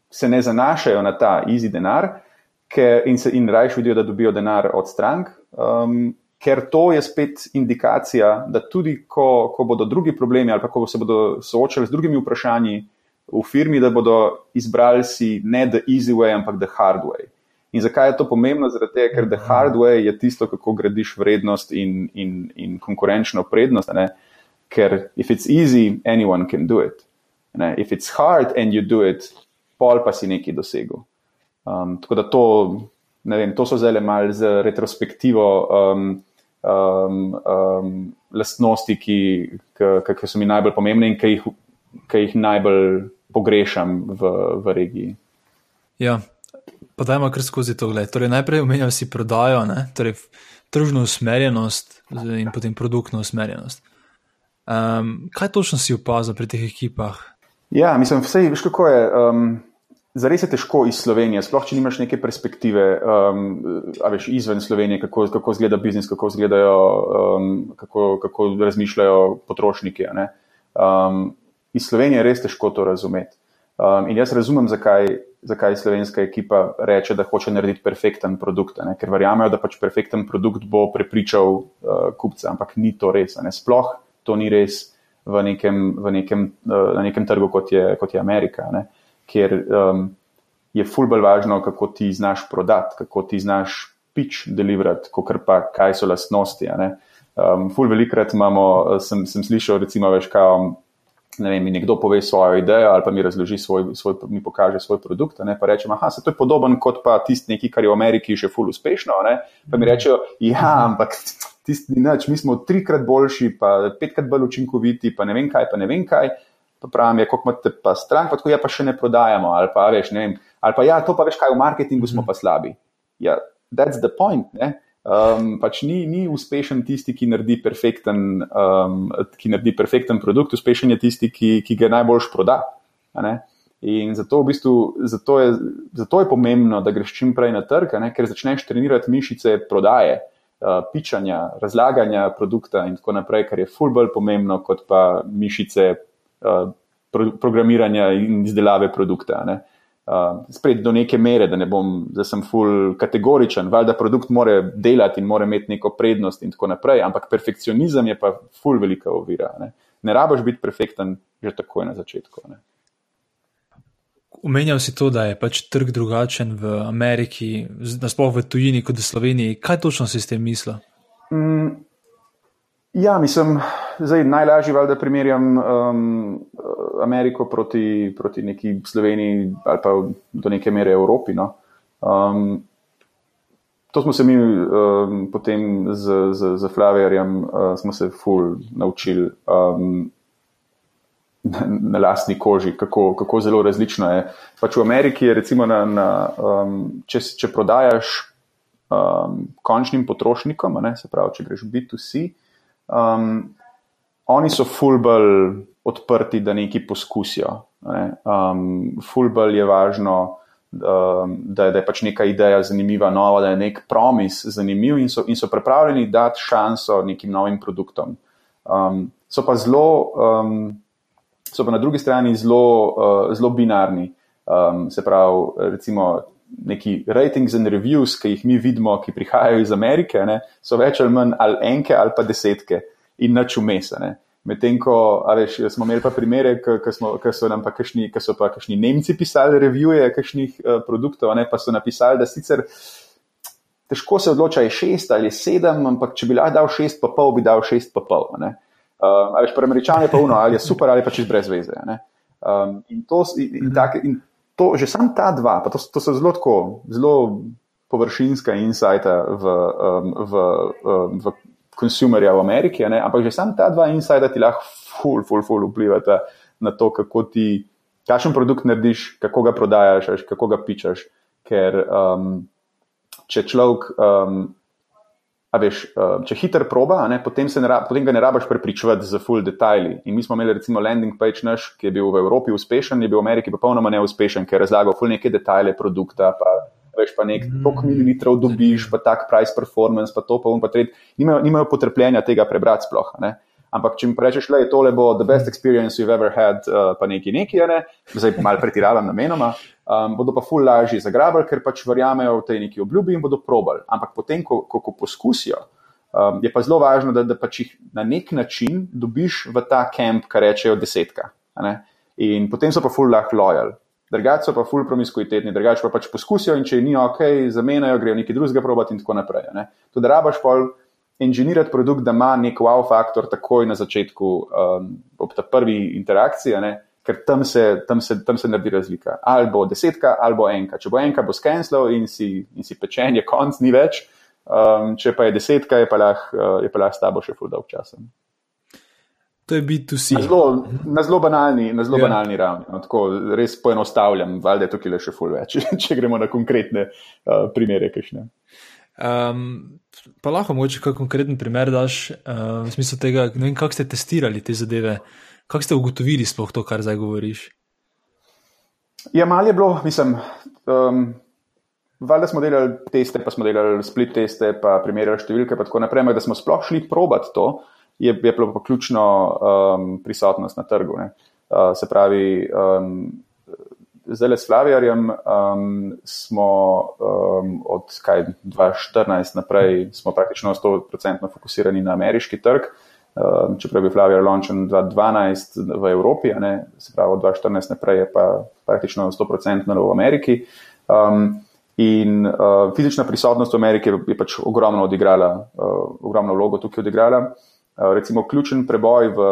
se ne zanašajo na ta easy denar ker, in, se, in rajši vidijo, da dobijo denar od strank, um, ker to je spet indikacija, da tudi ko, ko bodo drugi problemi ali pa ko se bodo soočali z drugimi vprašanji v firmi, da bodo izbrali si ne the easy way, ampak the hard way. In zakaj je to pomembno? Tega, ker the hard way je tisto, kako gradiš vrednost in, in, in konkurenčno prednost. Ne? ker if it's easy, anyone can do it. Ne? If it's hard and you do it, pol pa si nekaj dosegel. Um, tako da to, vem, to so zelo malo z retrospektivo um, um, um, lastnosti, ki, ki, ki so mi najbolj pomembne in ki jih, ki jih najbolj pogrešam v, v regiji. Ja, pa dajmo kar skozi to gledati. Torej, najprej omenjam si prodajo, torej, tržno usmerjenost in potem produktno usmerjenost. Um, kaj točno si opazil pri teh ekipah? Ja, mislim, vse, veš, kako je. Um, Zares je težko iz Slovenije, sploh če nimaš neke perspektive, um, veš, izven Slovenije, kako, kako izgleda biznis, kako, um, kako, kako razmišljajo potrošniki. Um, iz Slovenije je res težko to razumeti. Um, in jaz razumem, zakaj, zakaj slovenska ekipa reče, da hoče narediti perfekten produkt, ne? ker verjamejo, da pač perfekten produkt bo prepričal uh, kupca, ampak ni to res. Sploh to ni res v nekem, v nekem, uh, na nekem trgu, kot je, kot je Amerika, ne? Kjer um, je fulbelj važno, kako ti znaš prodati, kako ti znaš pič deliverati, kot pa kaj so lastnosti. Um, ful velikrat imamo, sem, sem slišal, recimo, veš, kaj ne vem, mi nekdo pove svojo idejo ali pa mi razloži svoj, svoj mi pokaže svoj produkt, ne, pa rečem, aha, se to je podoben kot pa tisti neki, kar je v Ameriki že ful uspešno, ne, pa mi rečejo, ja, ampak tisti ni nič, mi smo trikrat boljši, pa petkrat bolj učinkoviti, pa ne vem kaj, pa ne vem kaj, pa pravim, je, koliko imate pa strank, pa tako ja pa še ne prodajamo, ali pa veš, ne vem, ali pa ja, to pa veš kaj, v marketingu smo pa slabi. Ja, that's the point, ne. Um, pač ni, ni uspešen tisti, ki naredi perfekten, um, ki naredi perfekten produkt, uspešen je tisti, ki, ki ga najboljš proda. In zato, v bistvu, zato, je, zato je pomembno, da greš čim prej na trg, ker začneš trenirati mišice prodaje, uh, pičanja, razlaganja produkta in tako naprej, kar je ful bolj pomembno kot pa mišice pro, programiranja in izdelave produkta. Ne? uh, spet do neke mere, da ne bom, da sem full kategoričen, valjda produkt mora delati in mora imeti neko prednost in tako naprej, ampak perfekcionizem je pa full velika ovira. Ne, ne rabaš biti perfekten že takoj na začetku. Ne. Omenjal si to, da je pač trg drugačen v Ameriki, nasploh v tujini kot v Sloveniji. Kaj točno si s tem mislil? Mm, Ja, mislim, da najlažje je, da primerjam um, Ameriko proti, proti neki Sloveniji ali pa do neke mere Evropi. No. Um, to smo se mi um, potem z, z, z Flaverjem, uh, smo se ful naučili um, na, na lastni koži, kako, kako zelo različno je. Pač v Ameriki je recimo, na, na, um, če, če prodajaš um, končnim potrošnikom, ne, se pravi, če greš B2C. Um, oni so fulbol odprti, da nekaj poskusijo. Ne? Um, fulbol je važno, um, da, da je pač neka ideja zanimiva, nova, da je nek promis zanimiv in so, in so pripravljeni dati šanso nekim novim produktom. Um, so pa zelo, um, so pa na drugi strani zelo, uh, zelo binarni. Um, se pravi, recimo, neki ratings and reviews, ki jih mi vidimo, ki prihajajo iz Amerike, ne, so več ali manj ali enke ali pa desetke in nič umesane. Medtem ko veš, smo imeli pa primere, ki so nam pa kakšni, so pa kakšni Nemci pisali revije kakšnih uh, produktov, ne, pa so napisali, da sicer težko se odloča, je šest ali sedem, ampak če bi lahko dal šest, pa pol bi dal šest, pa pol. Uh, veš, pri američani pa uno, ali je super ali pa čez brez veze. Um, in, to, in, in, tak, in to, že sam ta dva, pa to, to so zelo, tako, zelo površinska insajta v, um, v, um, v konsumerja v Ameriki, ne? ampak že sam ta dva insajta ti lahko ful, ful, ful vplivata na to, kako ti, kakšen produkt narediš, kako ga prodajaš, kako ga pičaš. Ker um, če človek um, A veš, eh, če hiter proba, ne, potem, ne, potem ga ne rabaš prepričevati za full detajli. In mi smo imeli recimo landing page naš, ki je bil v Evropi uspešen, je bil v Ameriki popolnoma neuspešen, ker je razlagal full neke detajle produkta, pa veš, pa nek tok mililitrov dobiš, pa tak price performance, pa to pa um, pa tret. Nimajo, nimajo potrpljenja tega prebrati sploh. Ne. Ampak, če mi rečeš, da je tole bo the best experience you've ever had, uh, pa neki neki, ne, zdaj malo pretiravam namenoma um, bodo pa ful lažje zagrabili, ker pač verjamejo v tej neki obljubi in bodo probali. Ampak potem, ko, ko, ko poskusijo, um, je pa zelo važno, da, da pač jih na nek način dobiš v ta kamp, kar rečejo desetka. In potem so pa ful lahko lojal. Drugače so pa ful promiskuitetni, drugače pa pač poskusijo in če ni ok, zamenjajo, grejo nekaj drugega probati in tako naprej. Tudi rabaš pol. Inženirati produkt, da ima nek wow faktor takoj na začetku, um, ob ta prvi interakciji, ker tam se, tam, se, tam se naredi razlika. Ali bo desetka, ali bo enka. Če bo enka, bo skenslov in si, in si pečen, je konc, ni več. Um, če pa je desetka, je pa lahko lah s tabo še fuldolg časa. To je biti vsi. Na zelo banalni, na zelo ja. banalni ravni. No, tako, res poenostavljam, valjda je tukaj le še ful več, če gremo na konkretne uh, primere. Um, pa lahko mogoče kakšen konkreten primer daš, uh, v smislu tega, ne vem, kako ste testirali te zadeve. Kako ste ugotovili sploh to, kar zdaj govoriš? Ja, malo je bilo, mislim. Um, Valjda smo delali teste, pa smo delali split teste, pa primerjali številke, pa tako naprej. Da smo sploh šli probat to, je, je bilo pa ključno um, prisotnost na trgu. Uh, se pravi, um, zdaj s Flavijarjem um, smo um, od kaj, 2014 naprej praktično 100% fokusirani na ameriški trg. Um, čeprav je Flavijar launchen 2012 v Evropi, ne, se pravi od 2014 naprej je pa praktično 100% v Ameriki. Um, in uh, fizična prisotnost v Ameriki je pač ogromno odigrala, uh, ogromno vlogo tukaj odigrala. Uh, recimo ključen preboj v,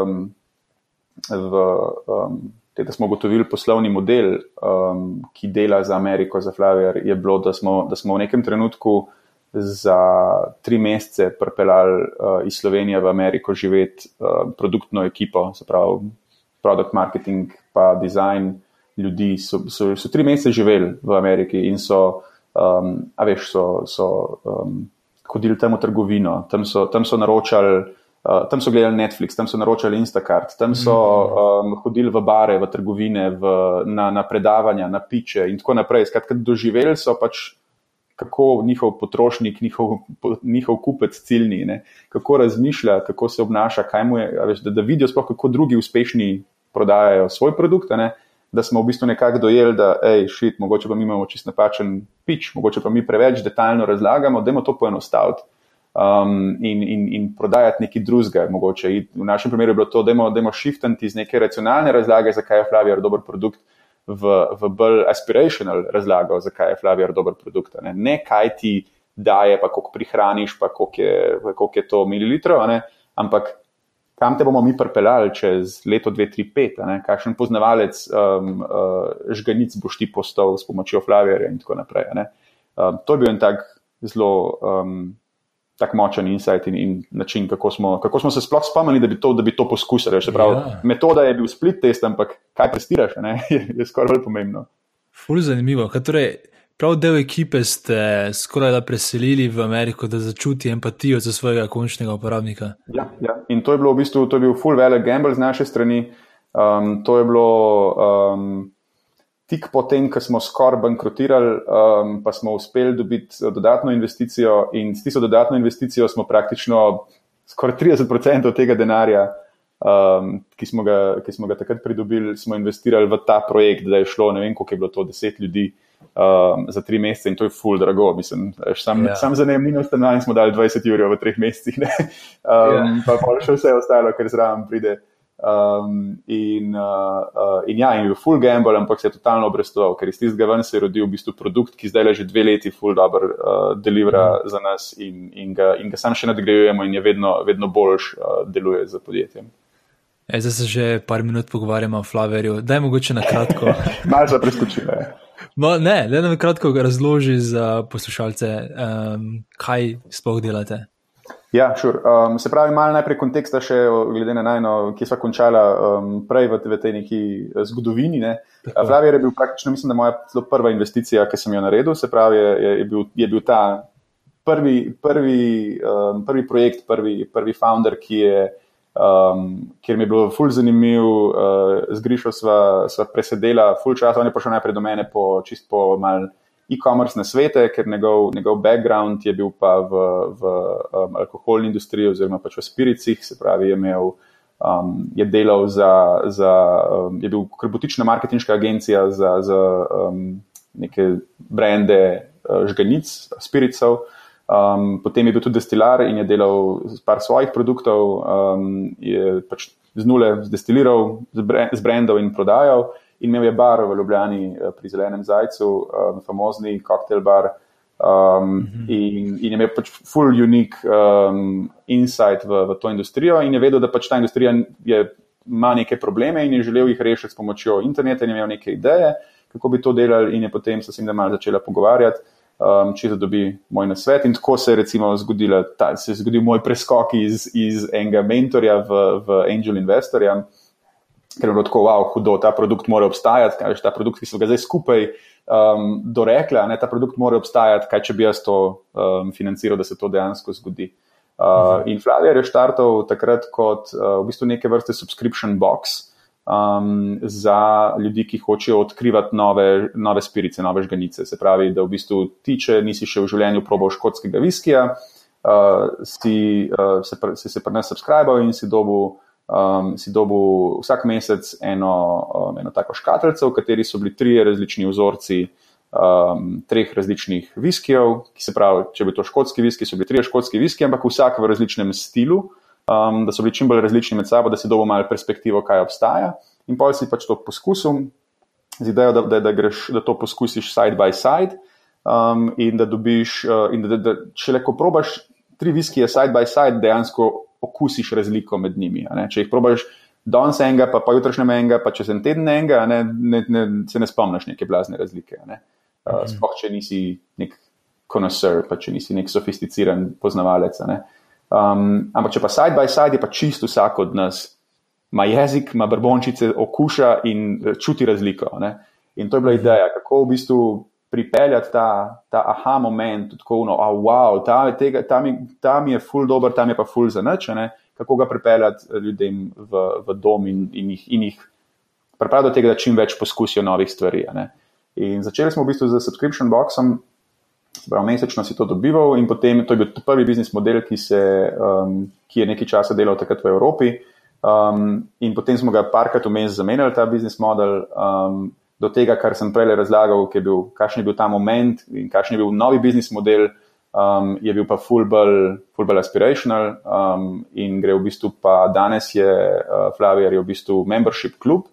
v um, da smo ugotovili poslovni model, um, ki dela za Ameriko, za Flavijar, je bilo, da smo, da smo v nekem trenutku za tri mesece pripeljali uh, iz Slovenije v Ameriko živeti uh, produktno ekipo, se pravi, produkt marketing, pa design ljudi. So, so, so tri mesece živeli v Ameriki in so, um, a veš, so, so um, hodili tam v trgovino, tam so, tam so naročali. Uh, tam so gledali Netflix, tam so naročali Instacart, tam so um, hodili v bare, v trgovine, v, na, na predavanja, na piče in tako naprej. Skratka, doživeli so pač, kako njihov potrošnik, njihov, njihov kupec ciljni, ne? kako razmišlja, kako se obnaša, je, veš, da, da vidijo sploh, kako drugi uspešni prodajajo svoj produkt. Ne? Da smo v bistvu nekako dojeli, da je šit, mogoče pa mi imamo čist napačen pič, mogoče pa mi preveč detaljno razlagamo, da je to poenostaviti um, in, in, in prodajati nekaj drugega. Mogoče. V našem primeru je bilo to, da imamo shiftati iz neke racionalne razlage, zakaj je Flavijar dober produkt, v, v bolj aspirational razlago, zakaj je Flavijar dober produkt. Ne? ne kaj ti daje, pa koliko prihraniš, pa koliko je, koliko je to mililitrov, ampak. Kam te bomo mi pripeljali čez leto, dve, tri, pet, kakšen poznavalec um, uh, žganic boš ti postal s pomočjo Flavijarja in tako naprej. Um, to je bil en tak zelo um, tako močen insight in, in način, kako smo, kako smo se sploh spomnili, da bi to, da bi to poskusili. Pravi, ja. Metoda je bil split test, ampak kaj prestiraš, je, je skoraj bolj pomembno. Ful zanimivo. Torej, prav del ekipe ste skoraj da preselili v Ameriko, da začuti empatijo za svojega končnega uporabnika. Ja, ja. in to je bilo v bistvu, to je bil full velik gamble z naše strani. Um, to je bilo. Um, tik potem, ko smo skoraj bankrotirali, um, pa smo uspeli dobiti dodatno investicijo, in s tisto dodatno investicijo smo praktično skoraj 30% od tega denarja, um, ki, smo ga, ki smo ga takrat pridobili, smo investirali v ta projekt, da je šlo, ne vem, koliko je bilo to, 10 ljudi. Um, za tri mesece in to je full drago. Mislim, sam, ja. sam za najemnino stanovanja smo dali 20 ur v treh mesecih, um, ja. pa pa še vse ostalo, kar zraven pride. Um, in, uh, uh, in ja, in je bil full gamble, ampak se je totalno obrestoval, ker iz tistega ven se je rodil v bistvu produkt, ki zdaj le že dve leti full dobro uh, delivera mm. za nas in, in, ga, in ga sam še nadgrajujemo in je vedno, vedno boljš uh, deluje za podjetjem. E, zdaj se že par minut pogovarjamo o Flaverju. Daj mogoče na kratko. Malce preskočile. No, ne, le na kratko razloži za poslušalce, um, kaj sploh delate. Ja, sure. um, se pravi, malo najprej konteksta, še glede na najno, ki smo končali um, prej v, v tej neki eh, zgodovini. Ne. Flavier je bil praktično, mislim, da moja prva investicija, ki sem jo naredil. Se pravi, je, je, bil, je bil ta prvi, prvi, um, prvi projekt, prvi, prvi founder, ki je. Um, ker mi je bilo ful zanimiv, uh, zgrišal sva, sva presedela, ful časa, on je prišel najprej do mene po čist po mal e-commerce na svete, ker njegov, njegov background je bil pa v, v um, alkoholni industriji oziroma pač v spiricih, se pravi, je imel. Um, je delal za, za um, je bil krbotična marketinška agencija za, za um, neke brende uh, žganic, spiricov. Um, potem je bil tudi destilar in je delal par svojih produktov, um, je pač z nule zdestiliral, z brendov in prodajal in imel je bar v Ljubljani eh, pri Zelenem Zajcu, um, famozni koktejl bar. Um, -hmm. in, in je imel pač full unique um, insight v, v to industrijo, in je vedel, da pač ta industrija je, ima neke probleme in je želel jih rešiti s pomočjo interneta, in je imel neke ideje, kako bi to delali, in je potem se s njim malo začela pogovarjati, um, če dobi moj nasvet. In tako se je recimo zgodila, ta, se je zgodil moj preskok iz, iz enega mentorja v, v angel investorja ker je bilo tako, wow, hudo, ta produkt mora obstajati, kaj je ta produkt, ki so ga zdaj skupaj um, dorekli, ne ta produkt mora obstajati, kaj če bi jaz to um, financiral, da se to dejansko zgodi. Uh, mhm. In Flavier je štartal takrat kot uh, v bistvu neke vrste subscription box um, za ljudi, ki hočejo odkrivati nove, nove spirice, nove žganice. Se pravi, da v bistvu ti, če nisi še v življenju probal škotskega viskija, uh, si, uh, se, si se pri nas subscribal in si dobil um, si dobil vsak mesec eno, um, eno tako škatlico, v kateri so bili trije različni vzorci um, treh različnih viskijev, ki se pravi, če bi to škotski viski, so bili trije škotski viski, ampak vsak v različnem stilu, um, da so bili čim bolj različni med sabo, da si dobil malo perspektivo, kaj obstaja. In pa si pač to poskusil z idejo, da, da, da, greš, da to poskusiš side by side. Um, in da dobiš, uh, in da, da, da če le ko probaš tri viskije side by side, dejansko okusiš razliko med njimi. Če jih probaš danes enega, pa, pa jutrišnjem enega, pa čez en teden enega, ne, ne, ne, se ne spomniš neke blazne razlike. Ne? Uh, mhm. Sploh, če nisi nek konosor, pa če nisi nek sofisticiran poznavalec. Ne? Um, ampak če pa side by side, je pa čisto vsak od nas ima jezik, ima brbončice, okuša in čuti razliko. Ne? In to je bila ideja, kako v bistvu pripeljati ta, ta aha moment, tako da, oh, wow, ta, tega, ta, mi, ta mi je full dober, tam je pa full za nič, kako ga pripeljati eh, ljudem v, v dom in, in jih, in jih pripraviti do tega, da čim več poskusijo novih stvari. In začeli smo v bistvu z subscription boxom. Prav, mesečno si to dobival, in potem to je bil prvi biznis model, ki, se, um, ki je nekaj časa delal takrat v Evropi. Um, in potem smo ga parkrat vmes zamenjali, ta biznis model, um, do tega, kar sem prej razlagal, bil, kakšen je bil ta moment in kakšen je bil novi biznis model, um, je bil pa fullball full aspirational um, in gre v bistvu pa danes je uh, Flavier je v bistvu membership klub.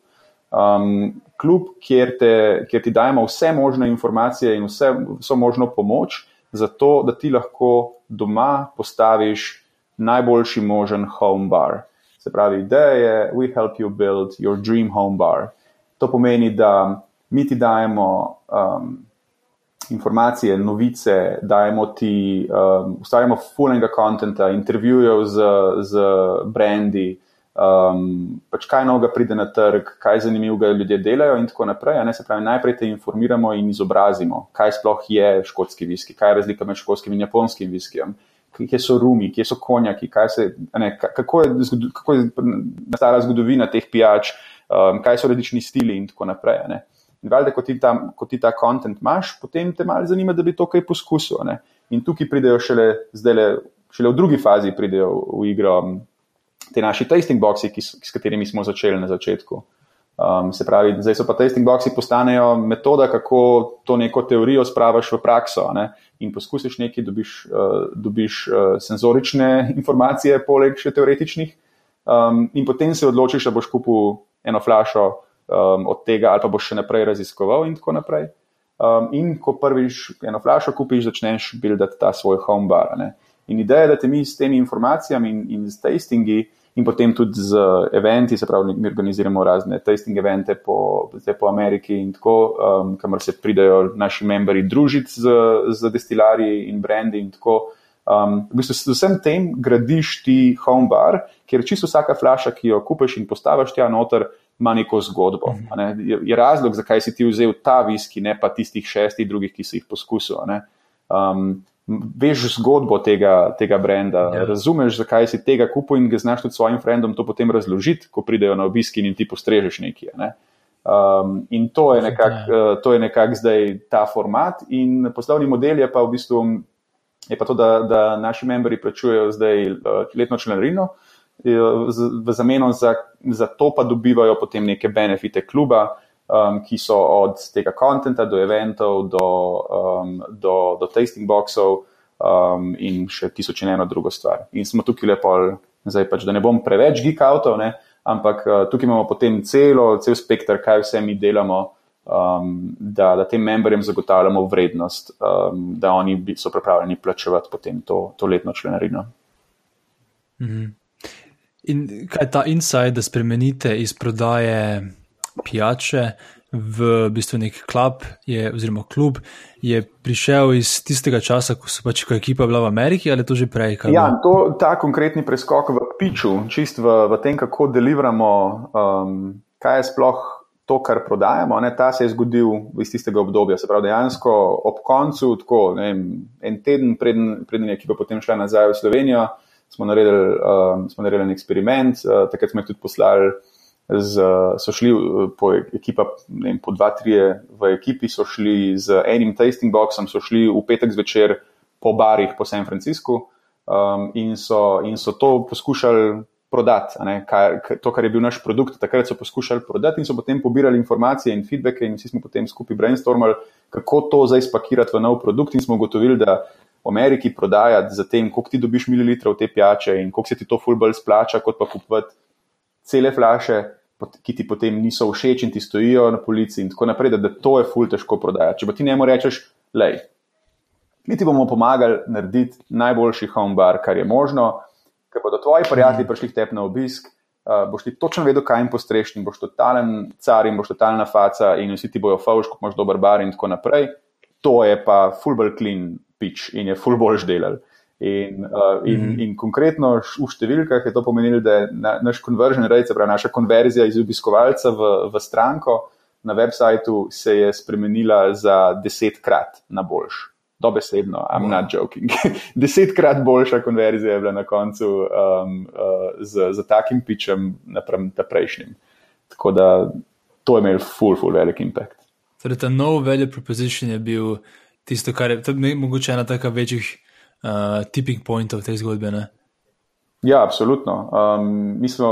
Um, klub, kjer, te, kjer ti dajemo vse možne informacije in vse, vso možno pomoč, zato da ti lahko doma postaviš najboljši možen home bar. Se pravi, ideja je, we help you build your dream home bar. To pomeni, da mi ti dajemo um, informacije, novice, dajemo ti, um, ustvarjamo fulnega konta, intervjujev z, z brendi, um, pač kaj novega pride na trg, kaj zanimivega ljudje delajo in tako naprej. Se pravi, najprej te informiramo in izobrazimo, kaj sploh je škotski viski, kaj je razlika med škotskim in japonskim viskijem kje so rumi, kje so konjaki, se, ne, kako, je, kako je nastala zgodovina teh pijač, um, kaj so različni stili in tako naprej. Ne. In valjda, ko ti, ta, ko ti ta kontent imaš, potem te malo zanima, da bi to kaj poskusil. Ne. In tukaj pridejo šele, zdajle, šele v drugi fazi pridejo v igro um, te naši tasting boxi, ki, s katerimi smo začeli na začetku. Um, se pravi, zdaj so pa tasting boxi postanejo metoda, kako to neko teorijo spravaš v prakso ne? in poskusiš nekaj, dobiš, uh, dobiš uh, senzorične informacije, poleg še teoretičnih, um, in potem se odločiš, da boš kupil eno flašo um, od tega, ali pa boš še naprej raziskoval in tako naprej. Um, in ko prvič eno flašo kupiš, začneš buildati ta svoj home bar. Ne? In ideja je, da te mi s temi informacijami in, in s tastingi in potem tudi z eventi, se pravi, mi organiziramo razne tasting evente po, po Ameriki in tako, um, kamor se pridajo naši membri družiti z, z destilarji in brendi in tako. Um, v bistvu s vsem tem gradiš ti home bar, kjer čisto vsaka flaša, ki jo kupiš in postaviš tja noter, ima neko zgodbo. Ne? Je, je razlog, zakaj si ti vzel ta viski, ne pa tistih šestih drugih, ki si jih poskusil veš zgodbo tega, tega brenda, ja. razumeš, zakaj si tega kupil in ga znaš tudi svojim frendom to potem razložiti, ko pridejo na obisk in ti postrežeš nekaj. Ne? Um, in to je nekako uh, nekak zdaj ta format, in poslovni model je pa v bistvu je pa to, da, da naši membri plačujejo zdaj uh, letno članarino. V zameno za, za to pa dobivajo potem neke benefite kluba, um, ki so od tega konta do eventov, do, um, do, do tasting boxov um, in še tisoč in eno drugo stvar. In smo tukaj lepo, zdaj pač, da ne bom preveč geek avtov, ampak uh, tukaj imamo potem celo, cel spektr, kaj vse mi delamo. Um, da, da tem memberjem zagotavljamo vrednost, um, da oni so pripravljeni plačevati potem to, to letno članarino. Mhm. In kaj je ta insight, da spremenite iz prodaje pijače v bistvu nek klub, je, oziroma klub, je prišel iz tistega časa, ko so pač ekipa bila v Ameriki ali to že prej? Ja, to, ta konkretni preskok v piču, čist v, v tem, kako delivamo, um, kaj je sploh. To, kar prodajamo, ne, ta se je zgodil iz tistega obdobja. Se pravi, dejansko ob koncu, tako, ne, en teden preden, preden je ekipa potem šla nazaj v Slovenijo, smo naredili, um, smo naredili en eksperiment. Uh, takrat smo jih tudi poslali z, so šli eh, po ekipa, ne vem, po dva, tri v ekipi, so šli z enim tasting boxom, so šli v petek zvečer po barih po San Franciscu um, in, so, in so to poskušali prodati, kar, to, kar je bil naš produkt. Takrat so poskušali prodati in so potem pobirali informacije in feedbacke, in vsi smo potem skupaj brainstormali, kako to zdaj spakirati v nov produkt. In smo ugotovili, da v Ameriki prodajati za tem, koliko ti dobiš mililitrov te pijače in koliko se ti to fulbol splača, kot pa kupovati cele flaše. Ki ti potem niso všeč in ti stojijo na polici, in tako naprej, da, da to je ful težko prodajati. Če pa ti ne moreš reči, lej, mi ti bomo pomagali narediti najboljši home bar, kar je možno, ker bodo tvoji prijatelji prišli k tebi na obisk, uh, boš ti točno vedel, kaj jim postreš, in boš totalen car in boš totalna faca, in vsi ti bojo fauš, kot imaš dober bar in tako naprej. To je pa fullback clean pitch in je fullboljš delal. In, uh, in, mm -hmm. in konkretno v številkah je to pomenilo, da je na, naš conversion rate, se pravi naša konverzija iz obiskovalca v, v stranko na websajtu, se je spremenila za desetkrat na boljši dobesedno, I'm not joking. Desetkrat boljša konverzija je bila na koncu um, uh, z, z takim pičem napram ta prejšnjim. Tako da to je imel full, full velik impact. Torej, ta nov value proposition je bil tisto, kar je, je mogoče ena taka večjih uh, tipping pointov te zgodbe. Ne? Ja, absolutno. Um, mi smo,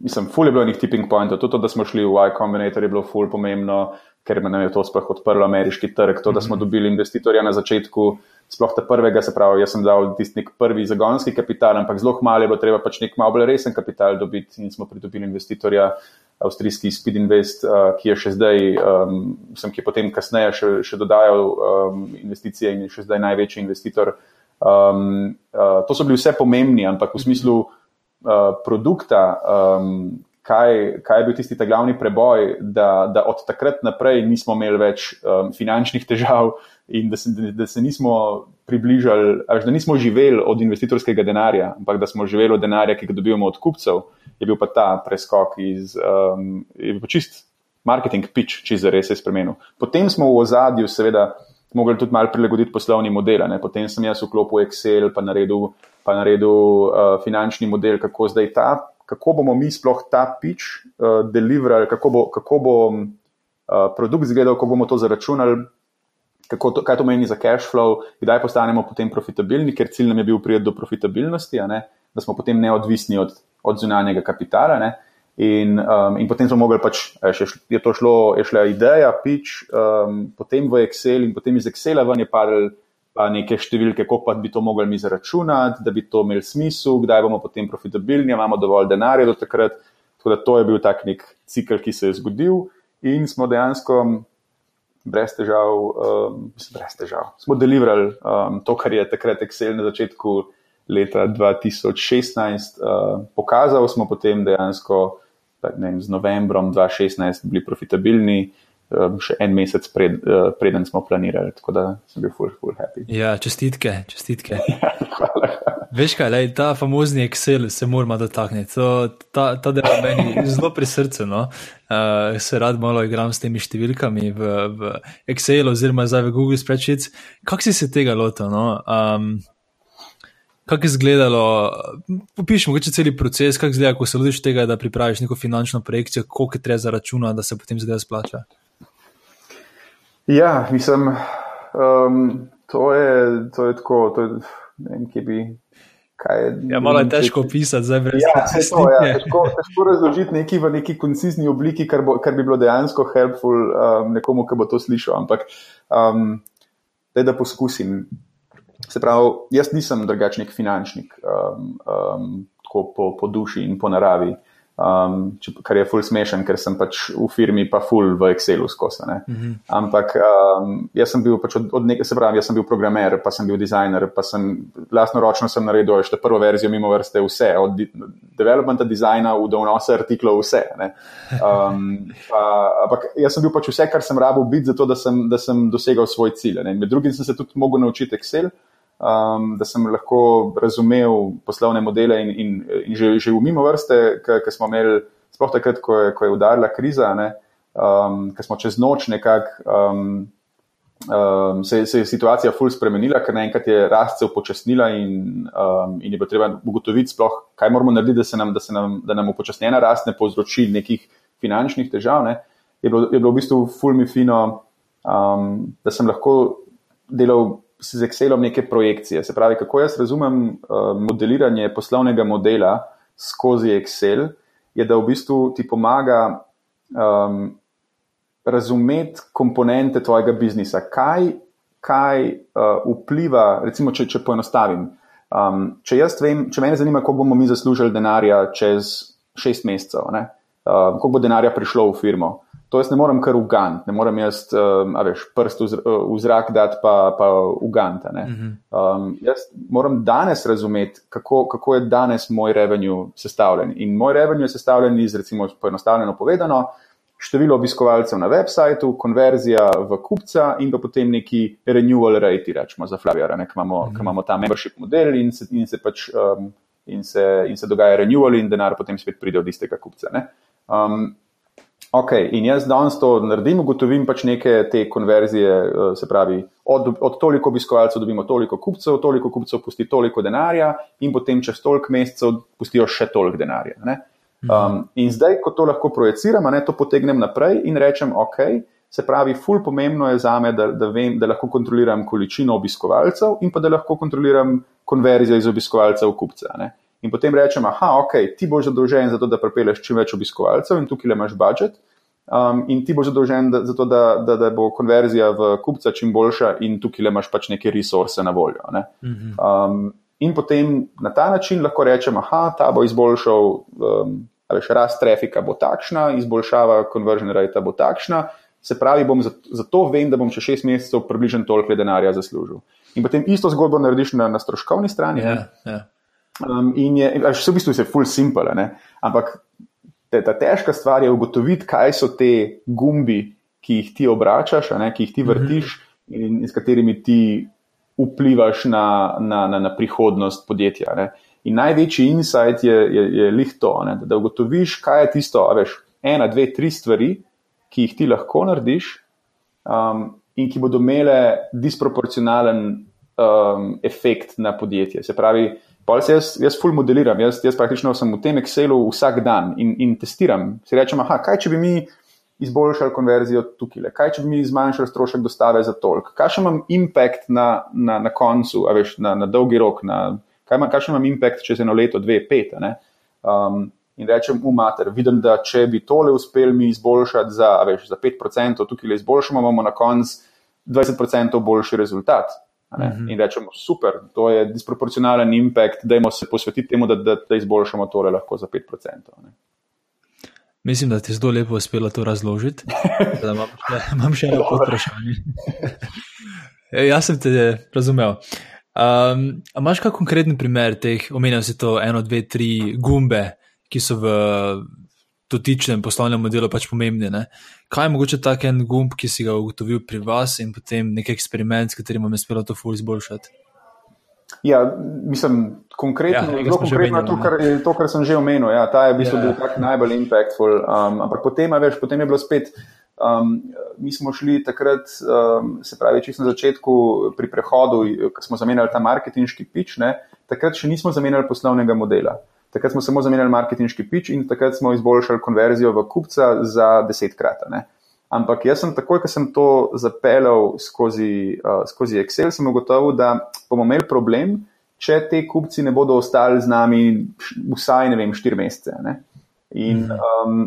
mislim, full je bilo nekih tipping pointov. Tudi to, da smo šli v Y Combinator, je bilo full pomembno ker nam je to sploh odprlo ameriški trg. To, da smo mhm. dobili investitorja na začetku, sploh ta prvega, se pravi, jaz sem dal tisti nek prvi zagonski kapital, ampak zelo malo je bilo treba pač nek malo bolj resen kapital dobiti in smo pridobili investitorja. Avstrijski Speed Invest, uh, ki je še zdaj, um, sem, ki je potem kasneje še, še dodajal um, investicije in je še zdaj največji investitor. Um, uh, to so bili vse pomembni, ampak v smislu uh, produkta, um, kaj, kaj je bil tisti glavni preboj, da, da od takrat naprej nismo imeli več um, finančnih težav in da se, da se nismo približali, až da nismo živeli od investitorskega denarja, ampak da smo živeli od denarja, ki ga dobivamo od kupcev, je bil pa ta preskok iz, um, čist marketing pitch, če se res je spremenil. Potem smo v ozadju, seveda, mogli tudi malo prilagoditi poslovni model. Ne? Potem sem jaz vklopil Excel, pa naredil, pa naredil uh, finančni model, kako zdaj ta kako bomo mi sploh ta pitch uh, deliverali, kako bo, kako bo uh, produkt izgledal, ko bomo to zaračunali, to, kaj to meni za cash flow, kdaj postanemo potem profitabilni, ker cilj nam je bil prijeti do profitabilnosti, da smo potem neodvisni od, od zunanjega kapitala. Ne? In, um, in potem smo mogli, pač, je to šlo, je šla ideja, pitch, um, potem v Excel in potem iz Excela ven je padel pa neke številke, koliko pa bi to mogli mi zaračunati, da bi to imeli smisel, kdaj bomo potem profitabilni, imamo dovolj denarja do takrat. Tako da to je bil tak nek cikl, ki se je zgodil in smo dejansko brez težav, um, brez težav, smo deliverali um, to, kar je takrat Excel na začetku leta 2016 uh, pokazal, smo potem dejansko vem, z novembrom 2016 bili profitabilni. Um, še en mesec pred, uh, preden smo planirali, tako da sem bil full, full happy. Ja, čestitke, čestitke. Ja, hvala. Veš kaj, lej, ta famozni Excel se moramo dotakniti. To, ta ta del meni zelo pri srcu. No? Uh, se rad malo igram s temi številkami v, v Excelu oziroma zdaj v Google Spreadsheets. Kako si se tega lotil? No? Um, Kako je izgledalo, popišemo, kaj je cel proces, kako izgleda, ko se lotiš tega, da pripraviš neko finančno projekcijo, koliko je treba zaračunati, da se potem zadeva splača. Ja, mislim, um, to, je, to je tako, to je, ne vem, kje bi. Je, ja, malo je težko opisati, zdaj brez ja, to, ja, težko, težko razložiti nekaj v neki koncizni obliki, kar, bo, kar bi bilo dejansko helpful um, nekomu, ki bo to slišal. Ampak, um, da poskusim. Se pravi, jaz nisem drugačnik finančnik, um, um, tako po, po duši in po naravi. Um, če, kar je ful smešen, ker sem pač v firmi, pa ful v Excelu skozi. Mhm. -huh. Ampak um, jaz sem bil pač od, od nekaj, se pravi, jaz sem bil programer, pa sem bil dizajner, pa sem lastno ročno sem naredil še prvo verzijo mimo vrste vse, od developmenta, dizajna, v donose artiklov, vse. Um, pa, ampak jaz sem bil pač vse, kar sem rabil biti, zato da sem, da sem dosegal svoj cilj. Ne? Med drugim sem se tudi mogel naučiti Excel um, da sem lahko razumel poslovne modele in, in, in že, že v mimo vrste, ki smo imeli, sploh takrat, ko je, ko je udarila kriza, um, ki smo čez noč nekako. Um, Um, se, se je situacija fully spremenila, ker naenkrat je rast se upočasnila in, um, in je bilo treba ugotoviti, sploh, kaj moramo narediti, da, se nam, da, se nam, da nam upočasnjena rast ne povzroči nekih finančnih težav. Ne. Je, bilo, je bilo v bistvu fully fino, um, da sem lahko delal z Excelom neke projekcije. Se pravi, kako jaz razumem uh, modeliranje poslovnega modela, skozi Excel, je, da v bistvu ti pomaga um, razumeti komponente tvojega biznisa, kaj, kaj uh, vpliva, recimo, če, če poenostavim. Um, če jaz vem, če me zanima, koliko bomo mi zaslužili denarja čez šest mesecev, uh, koliko bo denarja prišlo v firmo. To jaz ne morem kar ugant, ne morem jaz, um, a veš, prst v zrak dati, pa, pa uganta. Mhm. Um, jaz moram danes razumeti, kako, kako je danes moj revenue sestavljen. In moj revenue je sestavljen iz, recimo, poenostavljeno povedano, število obiskovalcev na websajtu, konverzija v kupca in pa potem neki renewal rate, rečemo za Flaviar, ki imamo, mm -hmm. imamo ta membership model in se, in se pač. Um, In se, in se dogaja renewal, in denar potem spet pride od istega kupca. Um, ok, in jaz danes to naredim, ugotovim pač neke te konverzije, uh, se pravi, od, od toliko obiskovalcev dobimo toliko kupcev, toliko kupcev pusti toliko denarja, in potem čez toliko mesecev pustijo še toliko denarja. Uh, Mhm. Um, in zdaj, ko to lahko projiciram, ne, to potegnem naprej in rečem, ok, se pravi, ful pomembno je za me, da, da, vem, da lahko kontroliram količino obiskovalcev in pa da lahko kontroliram konverzijo iz obiskovalcev v kupce. Ne. In potem rečem, aha, ok, ti boš zadolžen za to, da prepeleš čim več obiskovalcev in tukaj le imaš budžet. Um, in ti boš zadolžen za to, da, da, da bo konverzija v kupca čim boljša, in tukaj le imaš pač neke resurse na voljo. Ne? Um, In potem na ta način lahko rečemo, da ta bo izboljšal, um, veš, rast trafika bo takšna, izboljšava conversion rate bo takšna. Se pravi, bom zato, zato vem, da bom še šest mesecev približno toliko denarja zaslužil. In potem isto zgodbo narediš na, na stroškovni strani. Yeah, yeah. Um, in je, veš, v bistvu je full simple, ne? ampak te, ta težka stvar je ugotoviti, kaj so te gumbi, ki jih ti obračaš, ne, ki jih ti vrtiš mm -hmm. in, in s katerimi ti vplivaš na, na, na, na prihodnost podjetja. Ne. In največji insight je, je, je lih to, ne, da ugotoviš, kaj je tisto, veš, ena, dve, tri stvari, ki jih ti lahko narediš um, in ki bodo imele disproporcionalen um, efekt na podjetje. Se pravi, se jaz, jaz full modeliram, jaz, jaz praktično sem v tem Excelu vsak dan in, in testiram. Si rečem, aha, kaj če bi mi izboljšali konverzijo tukaj, kaj če bi mi zmanjšali strošek dostave za tolk, kakšen imam impact na, na, na koncu, veš, na, na dolgi rok, na, kaj ima, kakšen imam impact čez eno leto, dve, pet. Um, in rečem, umater, vidim, da če bi tole uspel mi izboljšati za, veš, za 5%, tukaj le izboljšamo, imamo na koncu 20% boljši rezultat. -hmm. In rečemo, super, to je disproporcionalen impact, da jim se posvetiti temu, da, da, da izboljšamo tole lahko za 5%. Ne. Mislim, da ti je zelo lepo uspelo to razložiti. Imam, imam še eno vprašanje. Ja, jaz sem te razumel. Um, Imáš kakšen konkreten primer teh, omenjal si to eno, dve, tri gumbe, ki so v dotičnem poslovnem modelu pač pomembni. Ne? Kaj je mogoče tak en gumb, ki si ga ugotovil pri vas in potem nek eksperiment, s katerim vam je uspelo to ful izboljšati? Ja, mislim, konkretno, ja, zelo konkretno to, kar, je to, kar sem že omenil. Ja, ta je v bistvu ja. bil tak najbolj impactful. Um, ampak potem, veš, potem je bilo spet, um, mi smo šli takrat, um, se pravi, čisto na začetku pri prehodu, ko smo zamenjali ta marketinški pič, ne, takrat še nismo zamenjali poslovnega modela. Takrat smo samo zamenjali marketinški pič in takrat smo izboljšali konverzijo v kupca za desetkrat. Ampak jaz sem takoj, ko sem to zapeljal skozi, uh, skozi Excel, sem ugotovil, da bomo imeli problem, če te kupci ne bodo ostali z nami vsaj, ne vem, štiri mesece. Ne? In, um,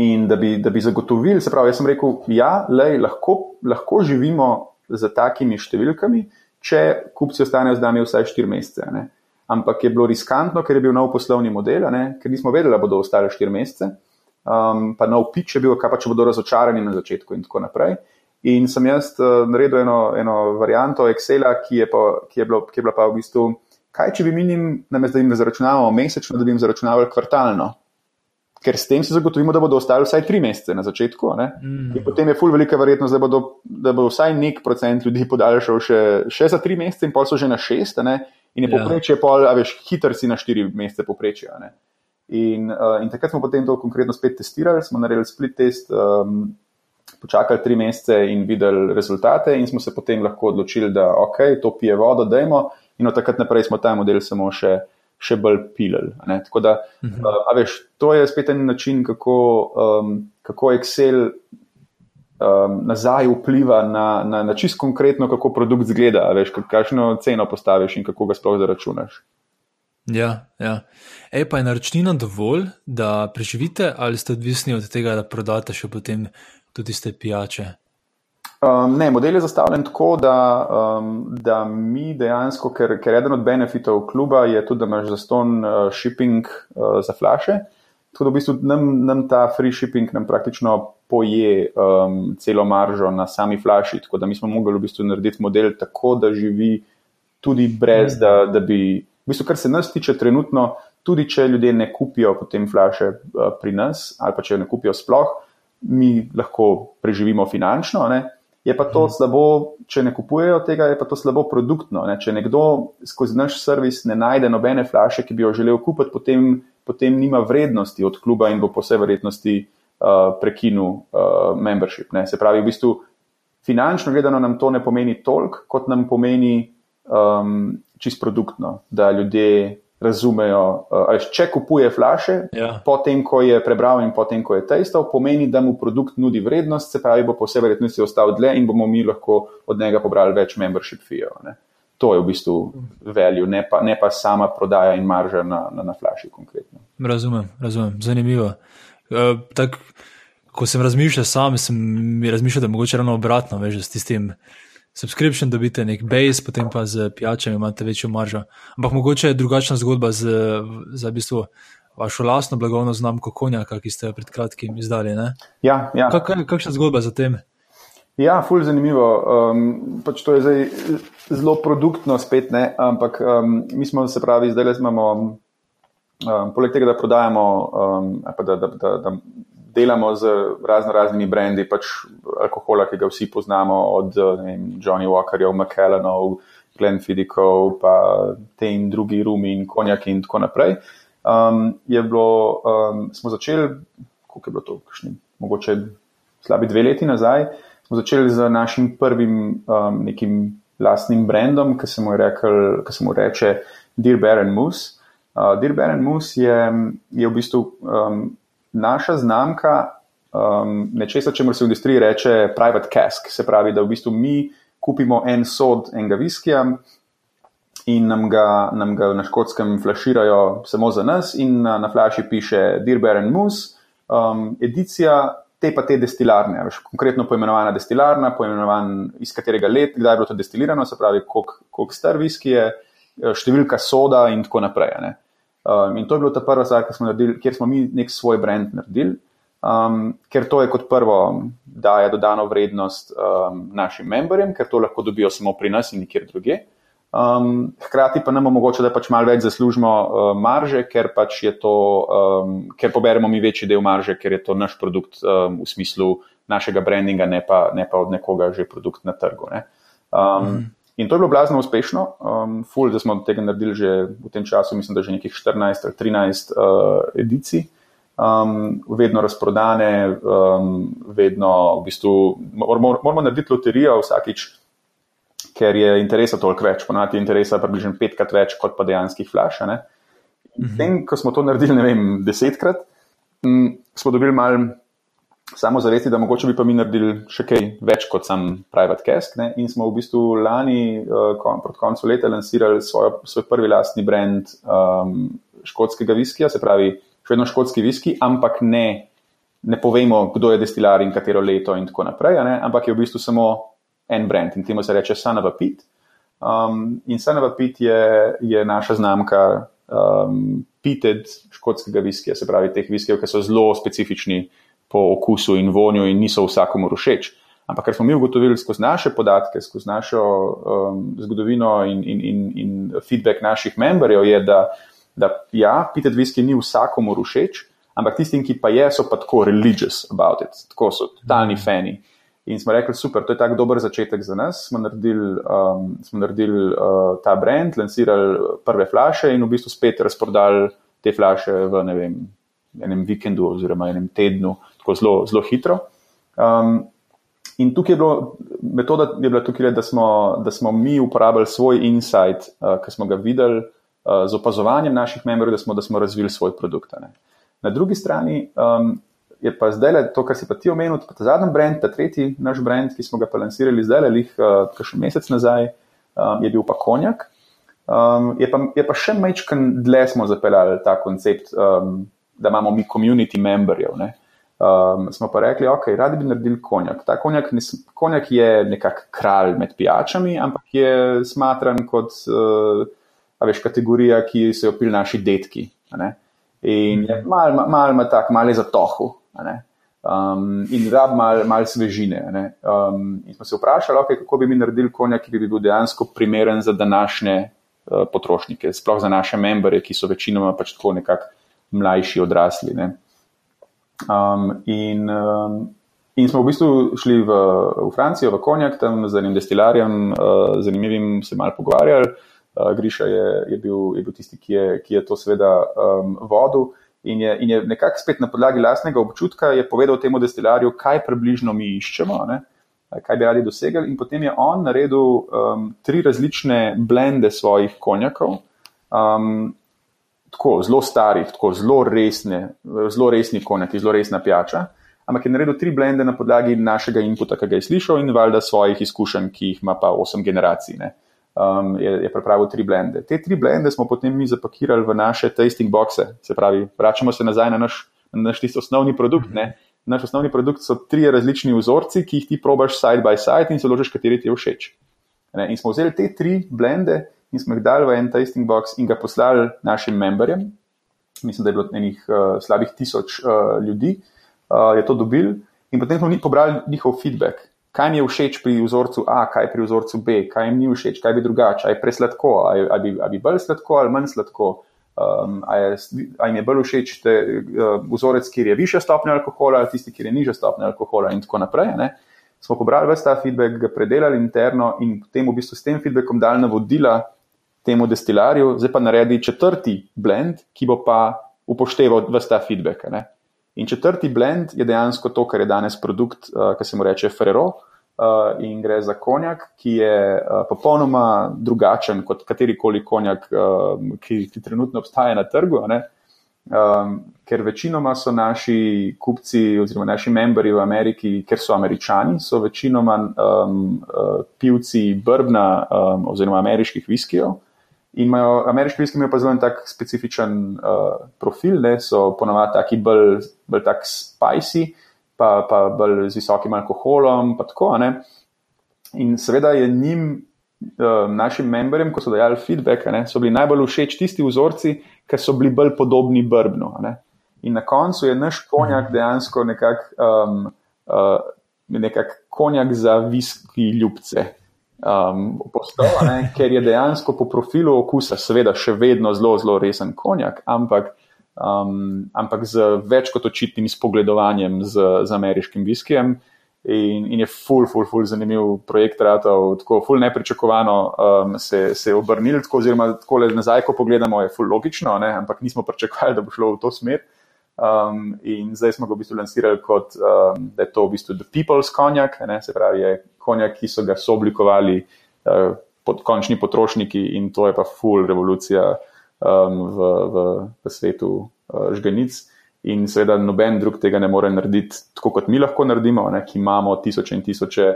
in da, bi, da bi zagotovili, se pravi, jaz sem rekel, ja, lej, lahko, lahko živimo z takimi številkami, če kupci ostanejo z nami vsaj štiri mesece. Ne? Ampak je bilo riskantno, ker je bil nov poslovni model, ne? ker nismo vedeli, da bodo ostali štiri mesece um, pa nov pič je bil, kaj pa če bodo razočarani na začetku in tako naprej. In sem jaz uh, naredil eno, eno varianto Excela, ki je, pa, ki, je bilo, ki je bila pa v bistvu, kaj če bi mi njim, namesto da jim zaračunavamo mesečno, da bi jim zaračunavali kvartalno. Ker s tem si zagotovimo, da bodo ostali vsaj tri mesece na začetku. Mm. Potem je ful velika verjetnost, da, bodo, da bo vsaj nek procent ljudi podaljšal še, še za tri mesece, in pol so že na šest, in je yeah. Ja. poprečje, pol, a veš, hiter si na štiri mesece poprečje. In, uh, in takrat smo potem to konkretno spet testirali, smo naredili split test, um, počakali tri mesece in videli rezultate, in smo se potem lahko odločili, da ok, to pije vodo, dajmo, in od takrat naprej smo ta model samo še, še bolj pilili. Tako da, uh, a veš, to je spet en način, kako, um, kako Excel. Um, nazaj vpliva na, na, na čist konkretno, kako produkt zgleda, veš, kakšno ceno postaviš in kako ga sploh zaračunaš. Ja, ja. Ej, pa je naročnina dovolj, da preživite, ali ste odvisni od tega, da prodate še potem tudi te pijače? Um, ne, model je zastavljen tako, da, um, da mi dejansko, ker, ker eden od benefitov kluba je tudi, da imaš zaston uh, shipping uh, za flaše. Tako da v bistvu nam, nam ta free shipping nam praktično poje um, celo maržo na sami flaši. Tako da mi smo mogli v bistvu narediti model tako, da živi tudi brez, da, da bi, v bistvu, kar se nas tiče trenutno, tudi če ljudje ne kupijo potem flaše uh, pri nas ali pa če jo ne kupijo sploh, mi lahko preživimo finančno. Ne? Je pa to hmm. slabo, če ne kupujejo tega, je pa to slabo produktno. Ne? Če nekdo skozi naš servis ne najde nobene flaše, ki bi jo želel kupiti, potem, potem nima vrednosti od kluba in bo po vsej verjetnosti uh, prekinil uh, membership. Ne? Se pravi, v bistvu finančno gledano nam to ne pomeni toliko, kot nam pomeni um, čist produktno, da ljudje razumejo, uh, če kupuje flaše, ja. potem, ko je prebral in potem, ko je testal, pomeni, da mu produkt nudi vrednost, se pravi, bo po vsej verjetnosti ostal dlje in bomo mi lahko od njega pobrali več membership fijev. To je v bistvu value, ne pa, ne pa sama prodaja in marža na, na, na flaši konkretno. Razumem, razumem. zanimivo. Uh, tak, ko sem razmišljal sam, sem razmišljal, da mogoče ravno obratno, veš, s tistim subscription dobite nek base, potem pa z pijačami imate večjo maržo. Ampak mogoče je drugačna zgodba z, za v bistvu vašo lastno blagovno znamko konjaka, ki ste jo pred kratkim izdali. Ja, ja. Kak, kakšna zgodba za tem? Ja, ful zanimivo. Um, pač to je zdaj zelo produktno spet, ne? ampak um, mi smo se pravi, zdaj imamo, um, poleg tega, da prodajamo, um, da, da, da, da delamo z razno raznimi brendi, pač alkohola, ki ga vsi poznamo, od vem, Johnny Walkerjev, McKellenov, Glenfidikov, pa te in drugi rumi in konjaki in tako naprej. Um, bilo, um, smo začeli, koliko je bilo to, kakšni, mogoče slabi dve leti nazaj, smo začeli z našim prvim um, nekim lastnim brandom, ki se mu, rekel, ki se mu reče Dear Bear and Moose. Uh, Dear Bear and Moose je, je v bistvu um, naša znamka um, nečesa, čemu se v industriji reče private cask, se pravi, da v bistvu mi kupimo en sod enega viskija in nam ga, nam ga na škotskem flaširajo samo za nas in na, na flaši piše Dear Bear and Moose, um, edicija te pa te destilarne, veš, konkretno poimenovana destilarna, poimenovan iz katerega let, kdaj je bilo to destilirano, se pravi, koliko star viski je, številka soda in tako naprej. Ne. Um, in to je bilo ta prva stvar, kjer smo mi nek svoj brand naredili, um, ker to je kot prvo daje dodano vrednost um, našim memberjem, ker to lahko dobijo samo pri nas in nikjer druge. Um, hkrati pa nam omogoča, da pač malo več zaslužimo uh, marže, ker pač je to, um, ker poberemo mi večji del marže, ker je to naš produkt um, v smislu našega brandinga, ne pa, ne pa od nekoga že produkt na trgu. Um, mm. In to je bilo blazno uspešno, um, ful, da smo tega naredili že v tem času, mislim, da že nekih 14 ali 13 uh, edicij, um, vedno razprodane, um, vedno v bistvu moramo, moramo narediti loterijo vsakič, ker je interesa toliko več, ponati je interesa približno petkrat več kot pa dejanskih flash. In mhm. tem, ko smo to naredili, ne vem, desetkrat, m, smo dobili malo samo zavesti, da mogoče bi pa mi naredili še kaj več kot sam private cask. Ne? In smo v bistvu lani, uh, proti koncu leta, lansirali svoj, svoj prvi lastni brand um, škotskega viskija, se pravi, še vedno škotski viski, ampak ne, ne povemo, kdo je destilar in katero leto in tako naprej, ampak je v bistvu samo en brand in temu se reče Sanova Pit. Um, in Sanova Pit je, je naša znamka. Um, Pited škotskega viskija, se pravi, teh viskijev, ki so zelo specifični uh, po okusu in vonju in niso vsakomur všeč. Ampak kar smo mi ugotovili skozi naše podatke, skozi našo um, zgodovino in, in, in, in feedback naših memberjev, je, da, da ja, pitet viski ni vsakomur všeč, ampak tistim, ki pa je, so pa tako religious about it, tako so totalni fani. In smo rekli, super, to je tako dober začetek za nas. Smo naredili, um, smo naredili uh, ta brand, lansirali prve flaše in v bistvu spet razprodali te flaše v vem, enem vikendu oziroma enem tednu tako zelo, zelo hitro. Um, in tukaj je bilo, metoda je bila tukaj, da smo, da smo mi uporabljali svoj insight, uh, ki smo ga videli uh, z opazovanjem naših memorij, da da smo razvili svoj produkt. Ne. Na drugi strani um, je pa zdaj to, kar si pa ti omenil, ta zadnji brand, ta tretji naš brand, ki smo ga pa lansirali zdaj, lih uh, še mesec nazaj, um, je bil pa konjak. Um, je, pa, je pa še majčken dlje smo zapeljali ta koncept, um, da imamo mi community memberjev. Um, smo pa rekli, ok, radi bi naredili konjak. Ta konjak, konjak je nekak kralj med pijačami, ampak je smatran kot uh, veš, kategorija, ki so jo pili naši detki. In je mal, mal, mal, mal tak, mal je za tohu. Um, in rab mal, mal svežine. Um, in smo se vprašali, okay, kako bi mi naredili konjak, ki bi bil dejansko primeren za današnje uh, potrošnike, sploh za naše membere, ki so večinoma pač tako nekako mlajši, odrasli. Ne? Um, in, um, in smo v bistvu šli v, v Francijo, v konjak, tam z enim destilarjem, uh, zanimivim se mal pogovarjali. Uh, Griša je, je, bil, je bil tisti, ki je, ki je to seveda um, vodil in je, in je nekako spet na podlagi lastnega občutka povedal temu destilarju, kaj približno mi iščemo, ne? kaj bi radi dosegli. In potem je on naredil um, tri različne blende svojih konjakov, um, tako zelo starih, tako zelo resne, zelo resni konjaki, zelo resna pijača. Ampak je naredil tri blende na podlagi našega inputa, ki ga je slišal, in valjda svojih izkušenj, ki jih ima pa osem generacij. Ne? um, je, je pripravil tri blende. Te tri blende smo potem mi zapakirali v naše tasting boxe, se pravi, vračamo se nazaj na naš, na naš tisti osnovni produkt. Ne? Naš osnovni produkt so tri različni vzorci, ki jih ti probaš side by side in se ložiš, kateri ti je všeč. Ne? In smo vzeli te tri blende in smo jih dali v en tasting box in ga poslali našim memberjem. Mislim, da je bilo enih uh, slabih tisoč uh, ljudi, uh, je to dobil, in potem smo mi pobrali njihov feedback kaj mi je všeč pri vzorcu A, kaj pri vzorcu B, kaj jim ni všeč, kaj bi drugače, aj presladko, aj bi, bi bolj sladko ali manj sladko. Um, a, je, a jim je bolj všeč te, uh, vzorec, kjer je više stopnja alkohola, ali tisti, kjer je nižja stopnja alkohola, in tako naprej. Ne? Smo pobrali vse ta feedback, ga predelali interno in potem v bistvu s tem feedbackom dali navodila temu destilarju, zdaj pa naredi četrti blend, ki bo pa upošteval vse ta feedback. Ne? In četrti blend je dejansko to, kar je danes produkt, uh, ki se mu reče Ferrero. Uh, in gre za konjak, ki je uh, popolnoma drugačen kot katerikoli konjak, uh, ki, ki trenutno obstaja na trgu. Um, ker večinoma so naši kupci, oziroma naši membri v Ameriki, ker so američani, so večinoma um, uh, pivci brbna um, oziroma ameriških viskijev. In imajo ameriški viski, imajo pa zelo tak specifičen uh, profil, ne? so ponovadi taki bolj, bolj tak spicy, pa, pa bolj z visokim alkoholom. Tako, in seveda je njim, uh, našim memberjem, ko so dajali feedback, ne? so bili najbolj všeč tisti vzorci, ki so bili bolj podobni brbnu. In na koncu je naš konjak dejansko nekako um, uh, nekak konjak za viski ljubce um, postal, ne, ker je dejansko po profilu okusa, seveda, še vedno zelo, zelo resen konjak, ampak, um, ampak z več kot očitnim spogledovanjem z, z ameriškim viskijem. In, in je ful, ful, ful zanimiv projekt, ratov, tako ful nepričakovano um, se, se je obrnil, tako, oziroma tako le nazaj, ko pogledamo, je ful logično, ne, ampak nismo pričakovali, da bo šlo v to smer. Um, in zdaj smo ga v bistvu lansirali kot, um, da je to v bistvu The People's konjak, ne, se pravi, je konjak, ki so ga sooblikovali uh, pod končni potrošniki in to je pa full revolucija um, v, v, v svetu uh, žgenic. In seveda noben drug tega ne more narediti tako, kot mi lahko naredimo, ne, ki imamo tisoče in tisoče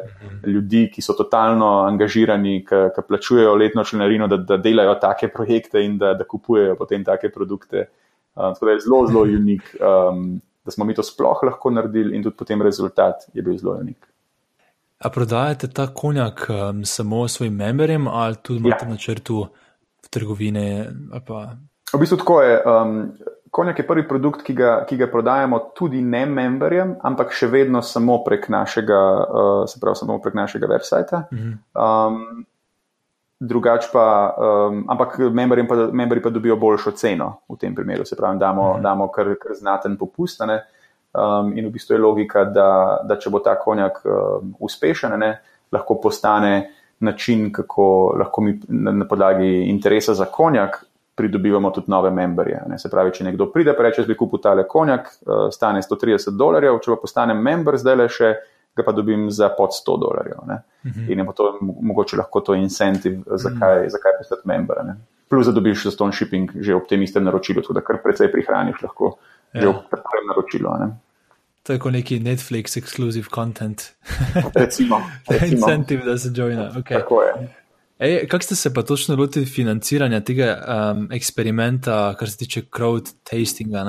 ljudi, ki so totalno angažirani, ki plačujejo letno članarino, da, da delajo take projekte in da, da kupujejo potem take produkte. Uh, tako da je zelo, zelo unik, um, da smo mi to sploh lahko naredili in tudi potem rezultat je bil zelo unik. A prodajate ta konjak um, samo svojim memberjem ali tudi imate ja. na črtu v trgovine? Pa... V bistvu tako je. Um, konjak je prvi produkt, ki ga, ki ga prodajamo tudi ne memberjem, ampak še vedno samo prek našega, uh, se pravi, samo prek našega websita. Mhm. Um, Drugač pa, um, ampak memberji pa, pa dobijo boljšo ceno v tem primeru, se pravi, damo, mhm. damo kar, kar znaten popust. Uh, Um, in v bistvu je logika, da, da če bo ta konjak um, uspešen, ne, lahko postane način, kako lahko mi na, na podlagi interesa za konjak pridobivamo tudi nove memberje. Ne. Se pravi, če nekdo pride in reče, da bi kupil tale konjak, uh, stane 130 dolarjev, če pa postane member, zdaj le še ga pa dobim za pod 100 dolarjev. Uh mhm. -huh. In je to mogoče lahko to incentiv, zakaj, uh mhm. -huh. zakaj postati member. Ne. Plus, da dobiš za ston shipping že ob tem istem naročilu, tako da kar precej prihraniš lahko ja. že ob prvem naročilu. Ne. To je kot neki Netflix exclusive content. recimo. recimo. Incentive, da se joina. Okay. Tako je. Kako ste se pa točno lotili financiranja tega um, eksperimenta, kar se tiče crowd tastinga?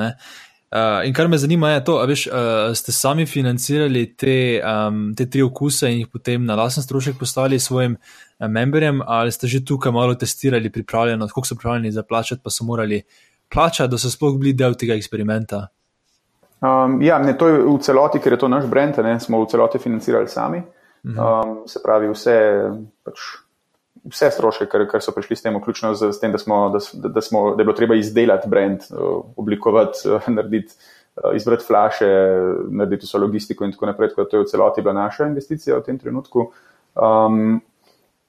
Uh, in kar me zanima, je to, ali uh, ste sami financirali te, um, te tri okuse in jih potem na lasen strošek poslali svojim uh, memberjem, ali ste že tukaj malo testirali pripravljenost, koliko so pripravljeni za plačati, pa so morali plačati, da so sploh bili del tega eksperimenta? Um, ja, ne, to je v celoti, ker je to naš brand, ne, smo v celoti financirali sami. Mhm. Um, se pravi, vse, pač, vse stroške, kar, kar so prišli s tem, vključno z, z tem, da, smo, da, da, smo, da je bilo treba izdelati brand, uh, oblikovati, uh, narediti, uh, izbrati flaše, narediti vso logistiko in tako naprej. Tako to je v celoti bila naša investicija v tem trenutku. Um,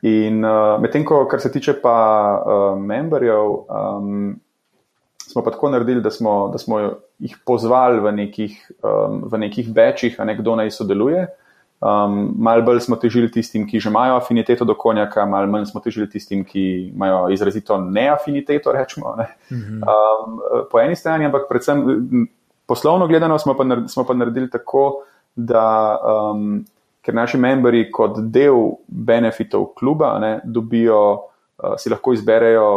in uh, medtem, kar se tiče pa uh, memberjev. Um, smo pa tako naredili, da smo, da smo jih pozvali v nekih, um, v nekih večjih, a ne kdo naj sodeluje. Um, mal bolj smo težili tistim, ki že imajo afiniteto do konjaka, mal manj smo težili tistim, ki imajo izrazito neafiniteto, rečemo. Ne. Mhm. Um, po eni strani, ampak predvsem poslovno gledano smo pa, smo pa naredili tako, da um, ker naši membri kot del benefitov kluba ne, dobijo uh, si lahko izberejo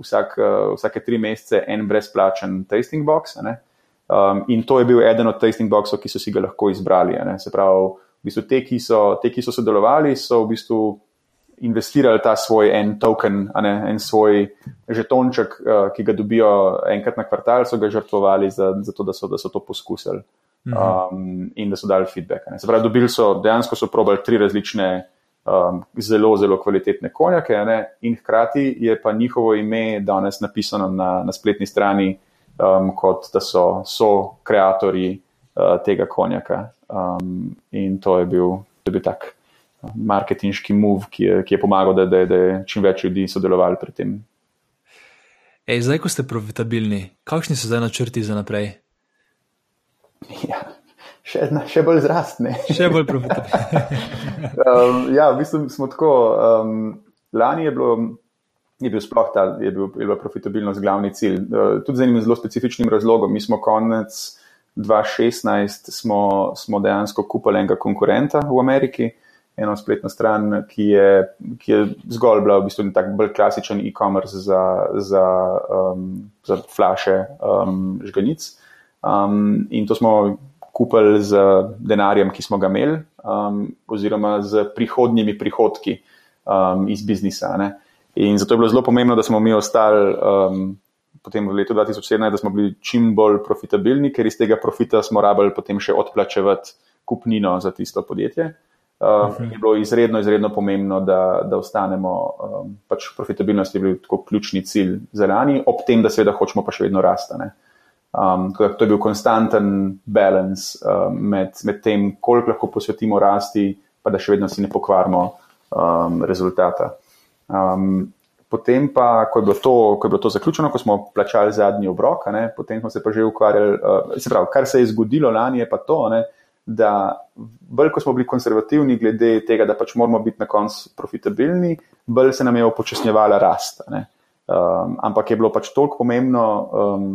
vsak, uh, vsake tri mesece en brezplačen tasting box. Um, in to je bil eden od tasting boxov, ki so si ga lahko izbrali. Se pravi, v bistvu te, ki so, te, ki so sodelovali, so v bistvu investirali ta svoj en token, ne, en svoj žetonček, uh, ki ga dobijo enkrat na kvartal, so ga žrtvovali za, za to, da so, da so to poskusili. Mhm. Um, in da so dali feedback. Se pravi, dobili so dejansko so probali tri različne um, zelo, zelo kvalitetne konjake, ne? in hkrati je pa njihovo ime danes napisano na, na spletni strani, um, kot da so, so kreatorji uh, tega konjaka. Um, in to je bil, to je bil tak uh, marketinški move, ki je, ki je pomagal, da, da, da je čim več ljudi sodelovali pri tem. Ej, zdaj, ko ste profitabilni, kakšni so zdaj načrti za naprej? Ja, še, še bolj zrastne. Še bolj profitabilne. um, ja, v bistvu smo tako. Um, lani je, bilo, je bil sploh ta, je bil, je bila profitabilnost glavni cilj. Uh, tudi z enim zelo specifičnim razlogom. Mi smo konec 2016 smo, smo dejansko kupili enega konkurenta v Ameriki. Eno spletno stran, ki je, ki je zgolj bila v bistvu tak bolj klasičen e-commerce za, za, um, za flaše um, žganic. Um, in to smo kupili z denarjem, ki smo ga imeli, um, oziroma z prihodnjimi prihodki um, iz biznisa. Ne. In zato je bilo zelo pomembno, da smo mi ostali um, potem v letu 2017, da smo bili čim bolj profitabilni, ker iz tega profita smo rabili potem še odplačevati kupnino za tisto podjetje. Uh -huh. Je bilo izredno, izredno pomembno, da, da ostanemo. Um, pač profitabilnost je bil tako ključni cilj za lani, ob tem, da seveda hočemo pa še vedno rasti. Um, to je bil konstanten balans um, med, med tem, koliko lahko posvetimo rasti, pa da še vedno si ne pokvarimo um, rezultata. Um, potem pa, ko je, to, ko je bilo to zaključeno, ko smo plačali zadnji obrok, ne, potem smo se pa že ukvarjali, uh, se pravi, kar se je zgodilo lani, je pa to, ne, da bolj, ko smo bili konservativni glede tega, da pač moramo biti na koncu profitabilni, bolj se nam je upočasnjevala rast. Um, ampak je bilo pač toliko pomembno. Um,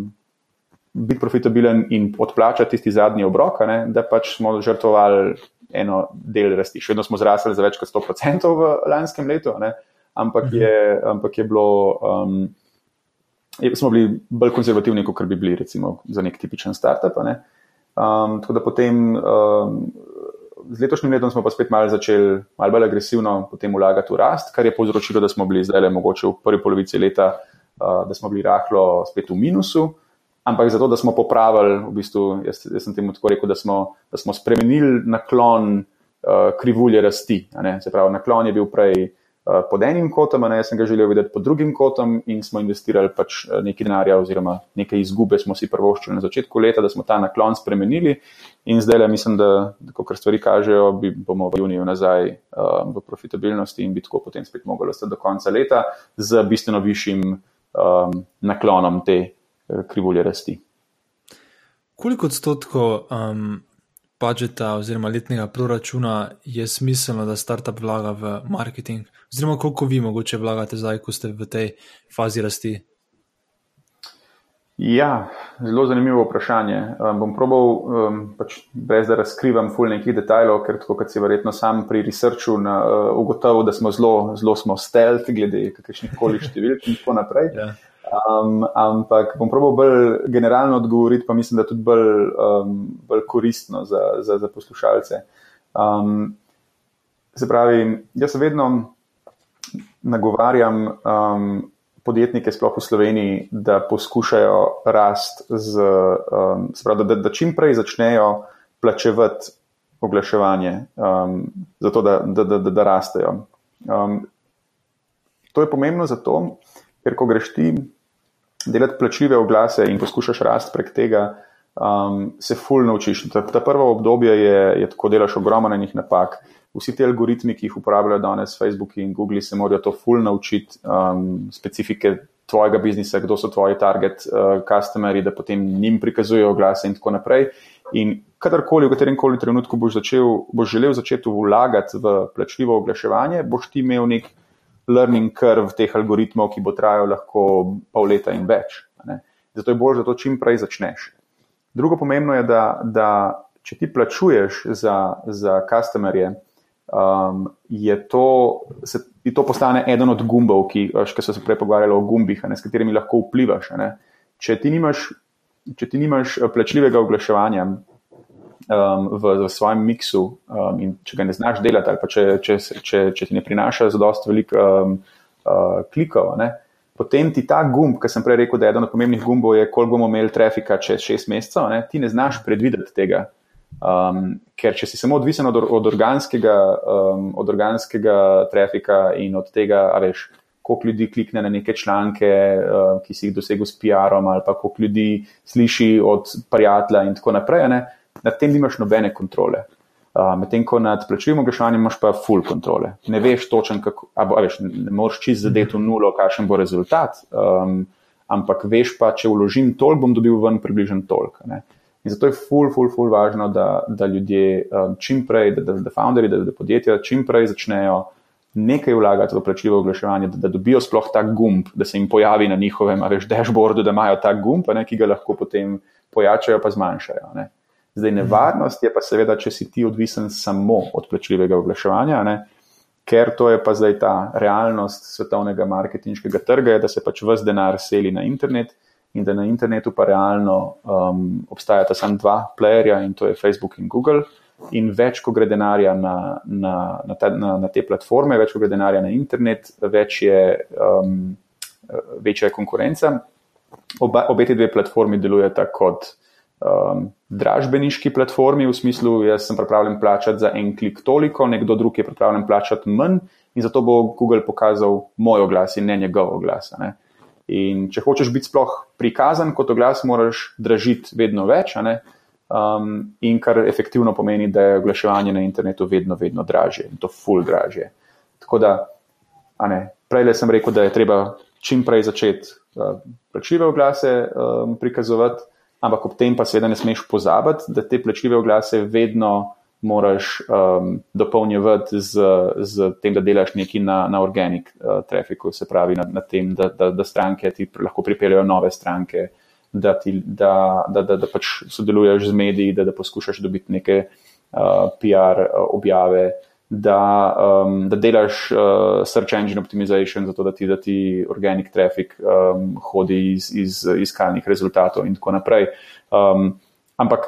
biti profitabilen in odplačati tisti zadnji obrok, ne, da pač smo žrtvovali eno del rasti. Še vedno smo zrasli za več kot 100% v lanskem letu, ne, ampak, mhm. je, ampak je bilo. Um, Smo bili bolj konzervativni, kot bi bili, recimo, za nek tipičen startup. Ne. Um, tako da potem um, z letošnjim letom smo pa spet malo začeli, malo bolj agresivno, potem vlagati v rast, kar je povzročilo, da smo bili zdaj le mogoče v prvi polovici leta, uh, da smo bili rahlo spet v minusu ampak zato, da smo popravili, v bistvu, jaz, jaz sem temu tako rekel, da smo, da smo spremenili naklon uh, krivulje rasti. Se pravi, naklon je bil prej uh, pod enim kotom, a jaz sem ga želel videti pod drugim kotom in smo investirali pač uh, nekaj denarja oziroma nekaj izgube smo si prvoščili na začetku leta, da smo ta naklon spremenili in zdaj le mislim, da, kot stvari kažejo, bi, bomo v juniju nazaj uh, v profitabilnosti in bi tako potem spet mogli ostati do konca leta z bistveno višjim um, naklonom te krivulje rasti. Koliko odstotkov um, budžeta oziroma letnega proračuna je smiselno, da startup vlaga v marketing, oziroma koliko vi mogoče vlagate zdaj, ko ste v tej fazi rasti? Ja, zelo zanimivo vprašanje. Um, bom probal, um, pač brez da razkrivam ful nekih detajlov, ker tako kot si verjetno sam pri researchu na, uh, ugotovil, da smo zelo, zelo smo stealth glede kakršnih koli številk in tako naprej. Yeah. Um, ampak bom probal bolj generalno odgovoriti, pa mislim, da tudi bolj, um, bolj koristno za, za, za poslušalce. Um, se pravi, jaz vedno nagovarjam um, podjetnike, sploh v Sloveniji, da poskušajo rast, z, um, pravi, da, da čim prej začnejo plačevati oglaševanje, um, zato da, da, da, da, da rastejo. Um, to je pomembno zato, ker ko greš ti delati plačljive oglase in poskušaš rast prek tega, um, se fulno učiš. Ta, ta prvo obdobje je, je tako, delaš ogromno enih napak vsi ti algoritmi, ki jih uporabljajo danes Facebook in Google, se morajo to full naučiti, um, specifike tvojega biznisa, kdo so tvoji target uh, customeri, da potem njim prikazujejo oglase in tako naprej. In kadarkoli, v katerem koli trenutku boš, začel, boš želel začeti vlagati v plačljivo oglaševanje, boš ti imel nek learning curve teh algoritmov, ki bo trajal lahko pol leta in več. Zato je bolj, da to čim prej začneš. Drugo pomembno je, da, da če ti plačuješ za, za customerje, um, to, se, to postane eden od gumbov, ki, ki so se prej pogovarjali o gumbih, ne, s katerimi lahko vplivaš. Če ti, nimaš, če ti nimaš eh, plačljivega oglaševanja um, v, v svojem miksu um, in če ga ne znaš delati, ali pa če, če, če, če ti ne prinaša zadosti veliko um, uh, klikov. Ne, Potem ti ta gumb, ki sem prej rekel, da je eden od pomembnih gumbov, je, koliko bomo imeli trafika čez šest mesecev, ne, ti ne znaš predvideti tega. Um, ker če si samo odvisen od, od, organskega, um, od organskega trafika in od tega, a veš, koliko ljudi klikne na neke članke, uh, ki si jih dosegel s PR-om, ali pa koliko ljudi sliši od prijatelja in tako naprej, ne, nad tem nimaš nobene kontrole. Uh, Medtem ko nad plačljivim oglaševanjem imaš pa full kontrole. Ne veš točen, kako, a, a veš, ne moreš čist zadeti v nulo, kakšen bo rezultat, um, ampak veš pa, če vložim toliko, bom dobil ven približno toliko. In zato je ful, ful, ful važno, da, da ljudje um, čim prej, da, da, da founderji, da, da podjetja čim prej začnejo nekaj vlagati v plačljivo oglaševanje, da, da dobijo sploh ta gumb, da se jim pojavi na njihovem, veš, dashboardu, da imajo ta gumb, ne, ki ga lahko potem pojačajo, pa zmanjšajo. Ne. Zdaj, nevarnost je pa seveda, če si ti odvisen samo od plačljivega oglaševanja, ne, ker to je pa zdaj ta realnost svetovnega marketinškega trga, da se pač vse denar seli na internet in da na internetu pa realno um, obstajata samo dva playerja in to je Facebook in Google. In več, ko gre denarja na, na, na, ta, na, na te platforme, več, ko gre denarja na internet, več je, um, večja je konkurenca. Oba, obe te dve platformi delujeta kot um, dražbeniški platformi, v smislu, jaz sem pripravljen plačati za en klik toliko, nekdo drug je pripravljen plačati manj, in zato bo Google pokazal moj oglas in ne njegov oglas. Ne? In če hočeš biti sploh prikazan kot oglas, moraš dražiti vedno več, um, in kar efektivno pomeni, da je oglaševanje na internetu vedno, vedno dražje in to ful dražje. Tako da, prej sem rekel, da je treba čim prej začeti uh, plačljive oglase um, prikazovati, ampak ob tem pa seveda ne smeš pozabiti, da te plačljive oglase vedno moraš um, dopolnjevati z, z tem, da delaš nekaj na, na organic uh, trafiku, se pravi na, na tem, da, da, da stranke ti lahko pripeljajo nove stranke, da, ti, da, da, da, da pač sodeluješ z mediji, da, da poskušaš dobiti neke uh, PR uh, objave, da, um, da delaš uh, search engine optimization, zato da ti, da ti organic trafik um, hodi iz, iz iskalnih rezultatov in tako naprej. Um, ampak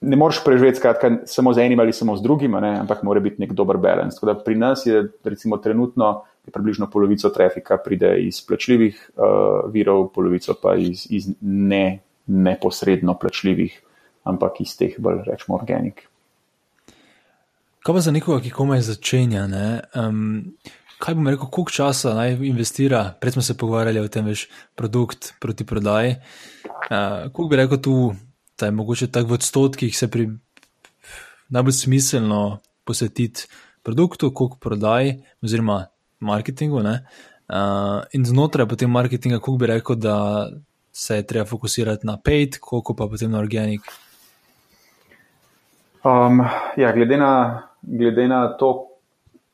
ne moreš preživeti skratka, samo z enim ali samo z drugim, ne, ampak mora biti nek dober balans. Pri nas je recimo trenutno približno polovico trafika pride iz plačljivih uh, virov, polovico pa iz, iz ne, neposredno plačljivih, ampak iz teh bolj rečemo organik. Kaj pa za nekoga, ki komaj začenja? Um, kaj bom rekel, koliko časa naj investira? Prej smo se pogovarjali o tem, veš, produkt proti prodaji. Uh, koliko bi rekel tu? da je mogoče tako v odstotkih se pri najbolj smiselno posvetiti produktu, koliko prodaj, oziroma marketingu. Uh, in znotraj potem marketinga, koliko bi rekel, da se je treba fokusirati na paid, koliko pa potem na organik. Um, ja, glede, na, glede na to,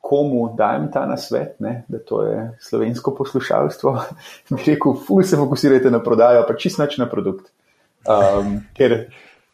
komu dajem ta nasvet, ne, da to je slovensko poslušalstvo, bi rekel, fulj se fokusirajte na prodajo, pa čist nač na produkt. Um, ker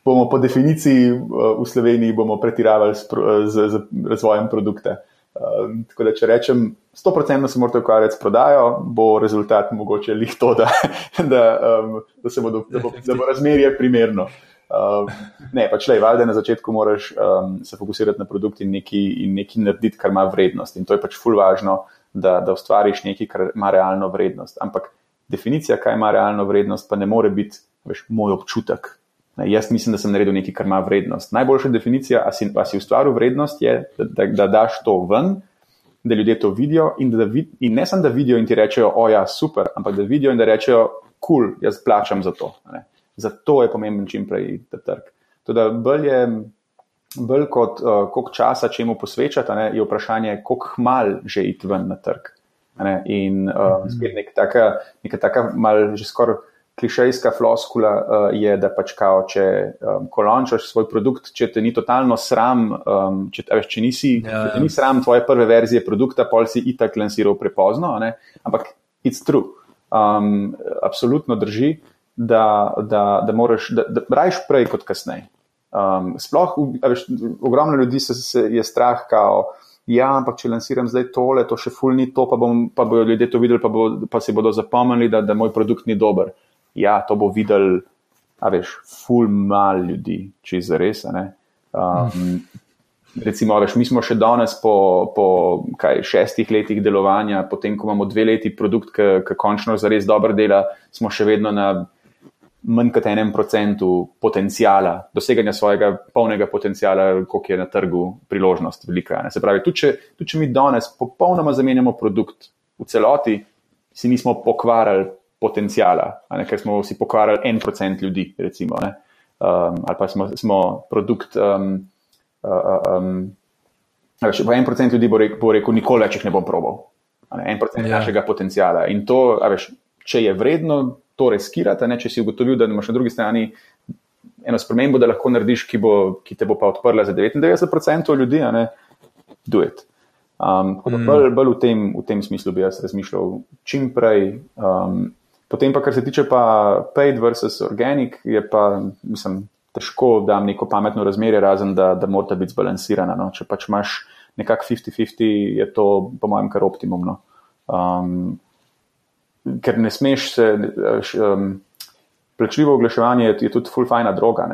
bomo po definiciji v Sloveniji pretiravali z, z, z razvojem produkta. Um, tako da, če rečem, 100% se morate ukvarjati s prodajo, bo rezultat mogoče lih to, da, da, um, da, bodo, da, bo, da bo razmerje primerno. Um, ne, pač le, valjda na začetku moraš um, se fokusirati na produkt in nekaj narediti, kar ima vrednost. In to je pač ful važno, da, da ustvariš nekaj, kar ima realno vrednost. Ampak definicija, kaj ima realno vrednost, pa ne more biti veš, moj občutek. Ne, jaz mislim, da sem naredil nekaj, kar ima vrednost. Najboljša definicija, a si, a si ustvaril vrednost, je, da, da, da daš to ven, da ljudje to vidijo in, da, in ne samo, da vidijo in ti rečejo, o ja, super, ampak da vidijo in da rečejo, kul, cool, jaz plačam za to. Ne. Zato je pomemben čim prej ta trg. Teda bolj je, bolj kot uh, koliko časa čemu posvečati, ne, je vprašanje, koliko mal že iti ven na trg. Ne, in uh, spet neka taka, neka taka mal že skoraj klišejska floskula uh, je, da pač kao, če um, kolončaš svoj produkt, če te ni totalno sram, um, če, veš, če, nisi, ja, če te ni sram tvoje prve verzije produkta, pol si itak lansiral prepozno, ne? ampak it's true. Um, absolutno drži, da, da, da moraš, da, da rajš prej kot kasneje. Um, sploh, veš, ogromno ljudi se, se je strah, kao, ja, ampak če lansiram zdaj tole, to še ful ni to, pa, bom, pa bodo ljudje to videli, pa, bo, pa si bodo zapomnili, da, da moj produkt ni dober ja, to bo videl, a veš, ful mal ljudi, če je zares. Um, recimo, veš, mi smo še danes po, po kaj, šestih letih delovanja, potem, ko imamo dve leti produkt, ki končno zares dobro dela, smo še vedno na manj kot enem procentu potencijala, doseganja svojega polnega potencijala, koliko je na trgu priložnost velika. Ne? Se pravi, tudi če, tudi če mi danes popolnoma zamenjamo produkt v celoti, si nismo pokvarili potencijala, ne, ker smo si pokvarili en procent ljudi, recimo, um, ali pa smo, smo produkt. Um, uh, um, veš, en procent ljudi bo, rek, bo rekel, nikoli več jih ne bom probal. Ne, en procent ja. našega potencijala. In to, veš, če je vredno to reskirati, ne, če si ugotovil, da imaš na drugi strani eno spremembo, da lahko narediš, ki, bo, ki te bo pa odprla za 99% ljudi, ne, do it. Um, mm. bolj, bolj v, tem, v tem smislu bi jaz razmišljal čim prej. Um, Potem pa, kar se tiče pa paid versus organic, je pa, mislim, težko dam neko pametno razmerje, razen da, da mora biti zbalansirana. No? Če pač imaš nekako 50-50, je to, po mojem, kar optimumno. Um, ker ne smeš se, um, plačljivo oglaševanje je, je tudi full fajna droga,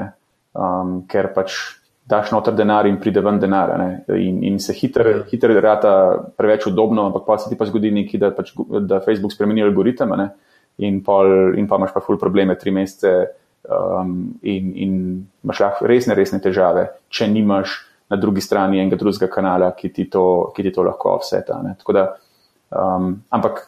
um, ker pač daš noter denar in pride ven denar. In, in se hitro ja. hiter rata preveč udobno, ampak pa se ti pa zgodi nekaj, da, pač, da Facebook spremeni algoritem. Ne? in, pol, in pa imaš pa ful probleme tri mesece um, in, in imaš lahko resne, resne težave, če nimaš na drugi strani enega drugega kanala, ki ti to, ki ti to lahko offseta. Da, um, ampak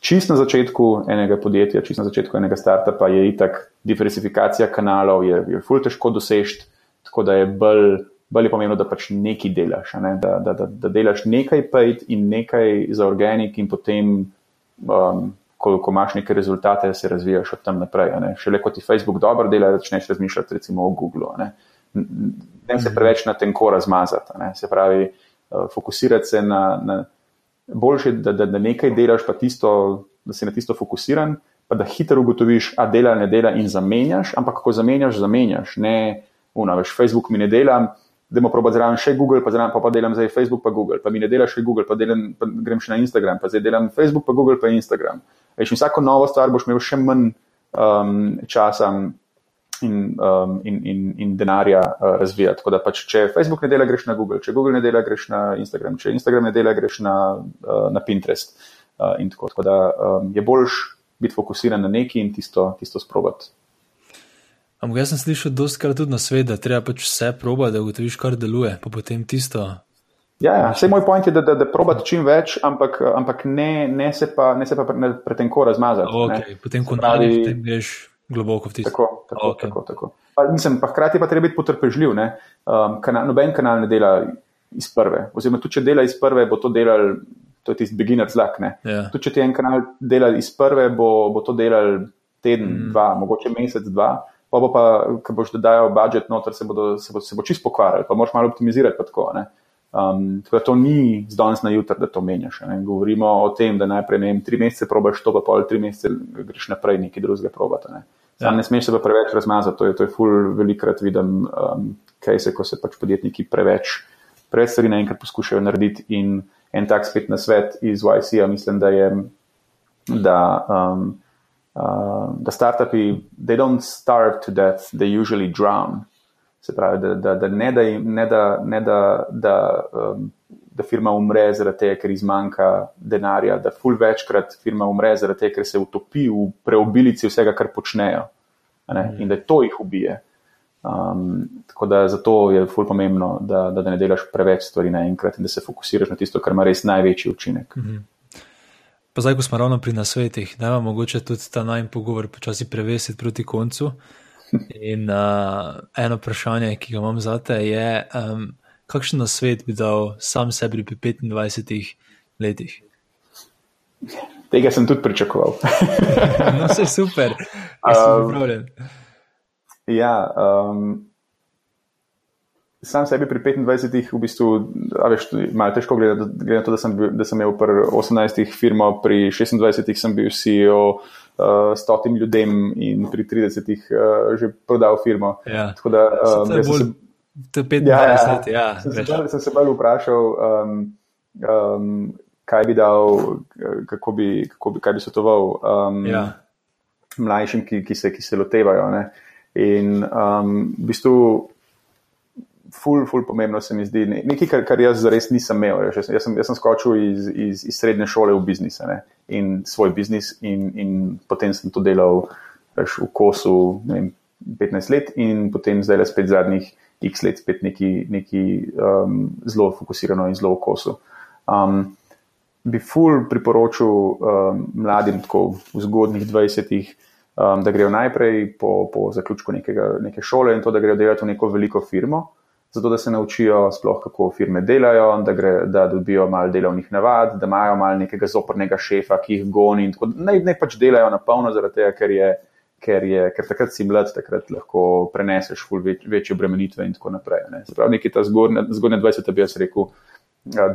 čist na začetku enega podjetja, čist na začetku enega startupa je itak diversifikacija kanalov, je, je ful težko dosežeti, tako da je bolj. Bolj je pomembno, da pač nekaj delaš, ne? da, da, da, da delaš nekaj paid in nekaj za organik, in potem um, ko, ko imaš neke rezultate, se razvijaš od tam naprej. Šele ko ti Facebook dobro dela, začneš razmišljati recimo o Google. Ne, ne se preveč na tenko razmazati. Ne? Se pravi, uh, fokusirati se na, na boljše, da, da, da nekaj delaš, pa tisto, da si na tisto fokusiran, pa da hitro ugotoviš, a dela ali ne dela in zamenjaš, ampak ko zamenjaš, zamenjaš. Ne, una, veš, Facebook mi ne dela, da bomo probali zraven še Google, pa, zraven, pa, pa delam zdaj Facebook, pa Google, pa mi ne dela še Google, pa, delam, pa grem še na Instagram, pa zdaj delam Facebook, pa Google, pa Instagram. Veš, vsako novo stvar boš imel še manj um, časa in, um, in, in, in denarja uh, razvijati. Tako da pač, če Facebook ne dela, greš na Google, če Google ne dela, greš na Instagram, če Instagram ne dela, greš na, uh, na Pinterest. Uh, tako. tako da um, je boljš biti fokusiran na neki in tisto, tisto sprobati. Ampak jaz sem slišal dostakrat tudi na svet, da treba pač vse proba, da ugotoviš, kar deluje, pa potem tisto. Ja, ja. vse moj point je, da, da, da probati čim več, ampak, ampak ne, ne se pa, ne se pa pre, pretenko razmazati. Okay. Potem, ko pravi, potem greš globoko v tisto. Tako, tako, okay. tako. tako. Pa, mislim, pa hkrati pa treba biti potrpežljiv. Um, kanal, noben kanal ne dela iz prve. Oziroma, tudi če dela iz prve, bo to delal, to je tisti beginner zlak. Yeah. Ja. Tudi če ti en kanal dela iz prve, bo, bo to delal teden, mm. dva, mogoče mesec, dva pa bo pa, ko boš dodajal budžet noter, se, bodo, se, bo, se bo čisto pokvaril, pa moraš malo optimizirati. Tako, um, tako da to ni z danes na jutr, da to menjaš. Ne? Govorimo o tem, da najprej ne vem, tri mesece probaš to, pa pol tri mesece greš naprej, nekaj drugega probata. Ne? Sam ja. ne smeš se pa preveč razmazati, to je, to je ful velikrat vidim, um, kaj se, ko se pač podjetniki preveč, preveč stvari naenkrat poskušajo narediti in en tak spet na svet iz YC-a mislim, da je, da, um, uh, da startupi, they don't starve to death, they usually drown. Se pravi, da, da, da ne da, ne da, ne da, da um, da firma umre zaradi tega, ker izmanjka denarja, da ful večkrat firma umre zaradi tega, ker se utopi v preobilici vsega, kar počnejo in da to jih ubije. Um, tako da zato je ful pomembno, da, da, da ne delaš preveč stvari naenkrat in da se fokusiraš na tisto, kar ima res največji učinek. -hmm. Pa zdaj, ko smo ravno pri nasvetih, da imamo mogoče tudi ta najmanj pogovor počasi prevesiti proti koncu. In uh, eno vprašanje, ki ga imam za te, je, um, kakšen svet bi dal sam sebi pri 25 letih? Tega sem tudi pričakoval. no, vse super, um, pripravljen. Ja, um, sam sebi pri 25, v bistvu, veš, malo težko gledati, glede na to, da sem, bil, da sem imel pri 18 firmo, pri 26 sem bil CEO uh, stotim ljudem in pri 30 uh, že prodal firmo. Ja. Tako da, um, To je 25 ja, ja, let. Ja, sem, se, sem se bolj vprašal, um, um, kaj bi dal, kako bi, kako bi, kaj bi svetoval um, ja. mlajšim, ki, ki, se, ki se lotevajo. Ne? In um, v bistvu, ful, ful pomembno se mi zdi nekaj, kar, kar jaz zares nisem imel. Jaz, jaz, sem, jaz sem skočil iz, iz, iz srednje šole v biznis ne? in svoj biznis, in, in potem sem to delal veš, v kosu vem, 15 let, in potem zdaj le spet zadnjih x let spet neki, neki um, zelo fokusirano in zelo v kosu. Um, bi ful priporočil um, mladim, tako v zgodnih 20-ih, um, da grejo najprej po, po zaključku nekega, neke šole in to, da grejo delati v neko veliko firmo, zato da se naučijo sploh, kako firme delajo, da, gre, da dobijo malo delovnih navad, da imajo malo nekega zoprnega šefa, ki jih goni in tako naprej. Naj pač delajo na polno, zaradi tega, ker je ker, je, ker takrat si mlad, takrat lahko preneseš več, večje obremenitve in tako naprej. Ne. Prav neki ta zgodne, zgodne 20, bi jaz rekel,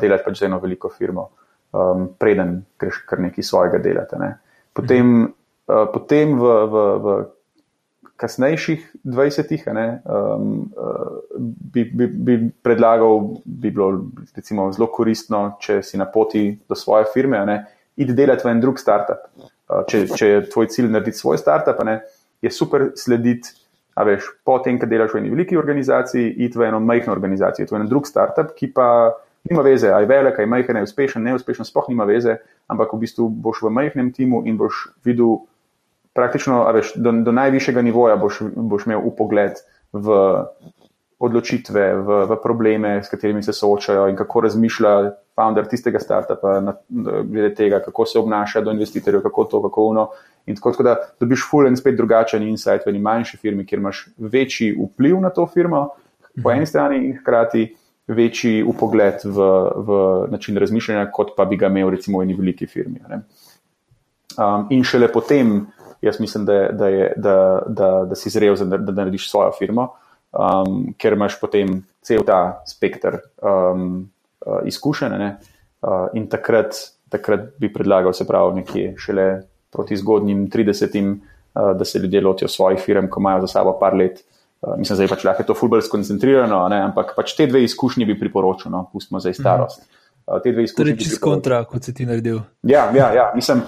delati pač za eno veliko firmo, um, preden greš kar nekaj svojega delati. Ne. Potem, mhm. uh, potem v, v, v kasnejših 20, ne, um, bi, bi, bi predlagal, bi bilo recimo, zelo koristno, če si na poti do svoje firme, ne, id delati v en drug startup če, če je tvoj cilj narediti svoj startup, ne, je super slediti. A veš, po tem, kad delaš v eni veliki organizaciji, iti v eno majhno organizacijo, to je en drug startup, ki pa nima veze, aj velik, aj majhen, aj uspešen, neuspešen, sploh nima veze, ampak v bistvu boš v majhnem timu in boš videl praktično, a veš, do, do najvišjega nivoja boš, boš imel upogled v odločitve, v, v probleme, s katerimi se soočajo in kako razmišlja founder tistega startupa, na, glede tega, kako se obnaša do investitorjev, kako to, kako ono. In tako, tako da dobiš full in spet drugačen insight v eni manjši firmi, kjer imaš večji vpliv na to firmo, po eni strani in hkrati večji upogled v, v način razmišljanja, kot pa bi ga imel recimo v eni veliki firmi. Um, in šele potem, jaz mislim, da, da, je, da, da, da si zrel, da, da narediš svojo firmo um, ker imaš potem cel ta spektr um, uh, izkušenj. Uh, in takrat, takrat bi predlagal, se pravi, nekje šele proti zgodnjim 30, uh, da se ljudje lotijo svojih firm, ko imajo za sabo par let. Uh, mislim, da je pač lahko to fulbol skoncentrirano, ne? ampak pač te dve izkušnje bi priporočil, no? pustimo zdaj starost. Mm -hmm. Uh, te dve izkušnje. Torej, čez kontra, kot si ti naredil. Ja, ja, ja. mislim.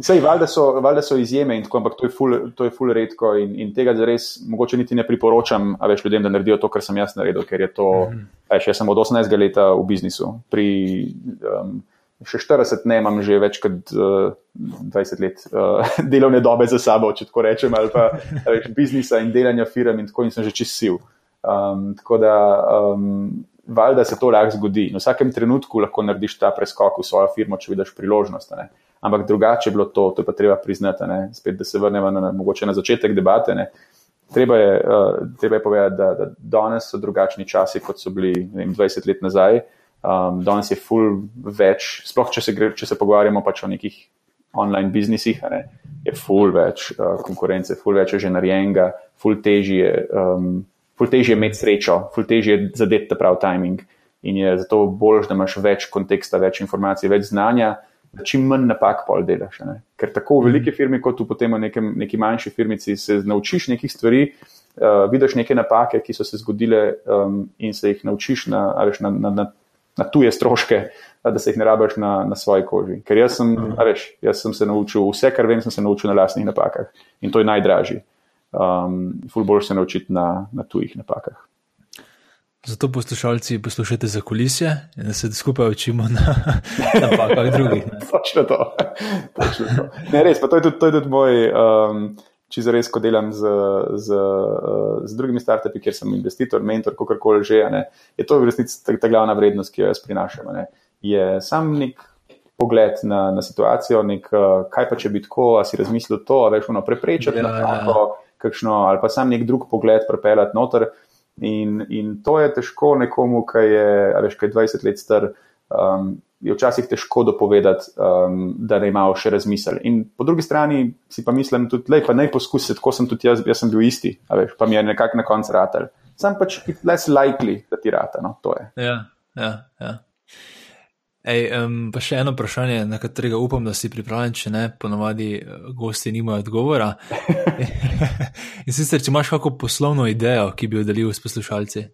Sej, valjda, so, valjda so izjeme, tako, ampak to je ful, to je ful redko in, in tega res mogoče niti ne priporočam več ljudem, da naredijo to, kar sem jaz naredil, ker je to, mm -hmm. veš, jaz sem od 18 let v biznisu, pri um, še 40 ne imam že več kot uh, 20 let uh, delovne dobe za sabo, če tako rečem, ali pa več biznisa in delanja firm in tako in sem že čist sil. Um, tako da um, valjda se to lahko zgodi. V vsakem trenutku lahko narediš ta preskok v svojo firmo, če vidiš priložnost. Ne? Ampak drugače je bilo to, to je pa treba priznati, spet, da se vrnemo na, na, na začetek debate. Ne? Treba je, uh, treba je povedati, da, da danes so drugačni časi, kot so bili vem, 20 let nazaj. Um, danes je full več, sploh če se, gre, če se pogovarjamo pač o nekih online biznisih, ne, je full več uh, konkurence, full več je že narejenega, full težje je, um, full težje je imeti srečo, full težje je zadeti ta prav timing. In je zato bolj, da imaš več konteksta, več informacij, več znanja, da čim manj napak pol delaš. Ne? Ker tako v veliki firmi, kot v potem v nekem, neki manjši firmici, se naučiš nekih stvari, uh, vidiš neke napake, ki so se zgodile um, in se jih naučiš na, veš, na, na, na, na tuje stroške, da se jih ne rabiš na, na svoji koži. Ker jaz sem, veš, jaz sem se naučil, vse, kar vem, sem se naučil na lastnih napakah in to je najdražji. Um, ful bolj se naučiti na, na tujih napakah. Zato poslušalci poslušate za kulisje in da se skupaj učimo na napakah drugih. Točno to. Točno to. Ne, res, pa to je tudi, to je tudi moj, um, če za res, ko delam z, z, uh, z drugimi startupi, kjer sem investitor, mentor, kakorkoli že, ne, je to v resnici ta, ta glavna vrednost, ki jo jaz prinašam. Ne. Je sam nek pogled na, na situacijo, nek, uh, kaj pa če bi tako, a si razmislil to, a veš, ono preprečiti ja, napako, ja. kakšno, ali pa sam nek drug pogled prepeljati noter. In, in to je težko nekomu, ki je, veš, ki je 20 let star, um, je včasih težko dopovedati, um, da ne imajo še razmisel. In po drugi strani si pa mislim, da je naj poskusiti, tako sem tudi jaz, jaz sem bil isti, veš, pa mi je nekako na koncu ratelj. Sam pač less likely, da ti rata. No, ja, ja, ja. Ej, um, pa še eno vprašanje, na katerega upam, da si pripravljen, če ne, ponovadi eh, gosti nimajo odgovora. In sicer, če imaš kakšno poslovno idejo, ki bi jo delil s poslušalci.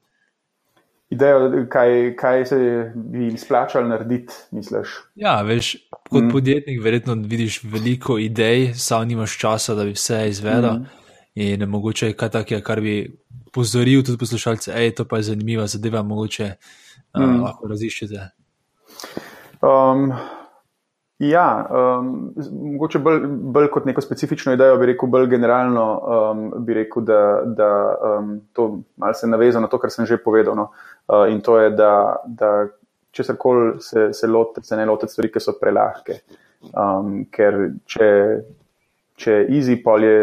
Idejo, kaj, kaj se bi jim splačalo narediti, misliš? Ja, veš, kot mm. podjetnik, verjetno vidiš veliko idej, sam nimaš časa, da bi vse izvedel. Mm. In mogoče je kaj takega, kar bi pozoril tudi poslušalce, hej, to pa je zanimiva zadeva, mogoče mm. uh, lahko raziščete. Um, ja, um, mogoče bolj, bolj kot neko specifično idejo, bi rekel, bolj generalno, um, bi rekel, da, da um, to malce navezano na to, kar sem že povedal. No? Uh, in to je, da, da če se koli se, se, se ne lotite stvari, ki so prelahke. Um, ker če, če je easy, pol je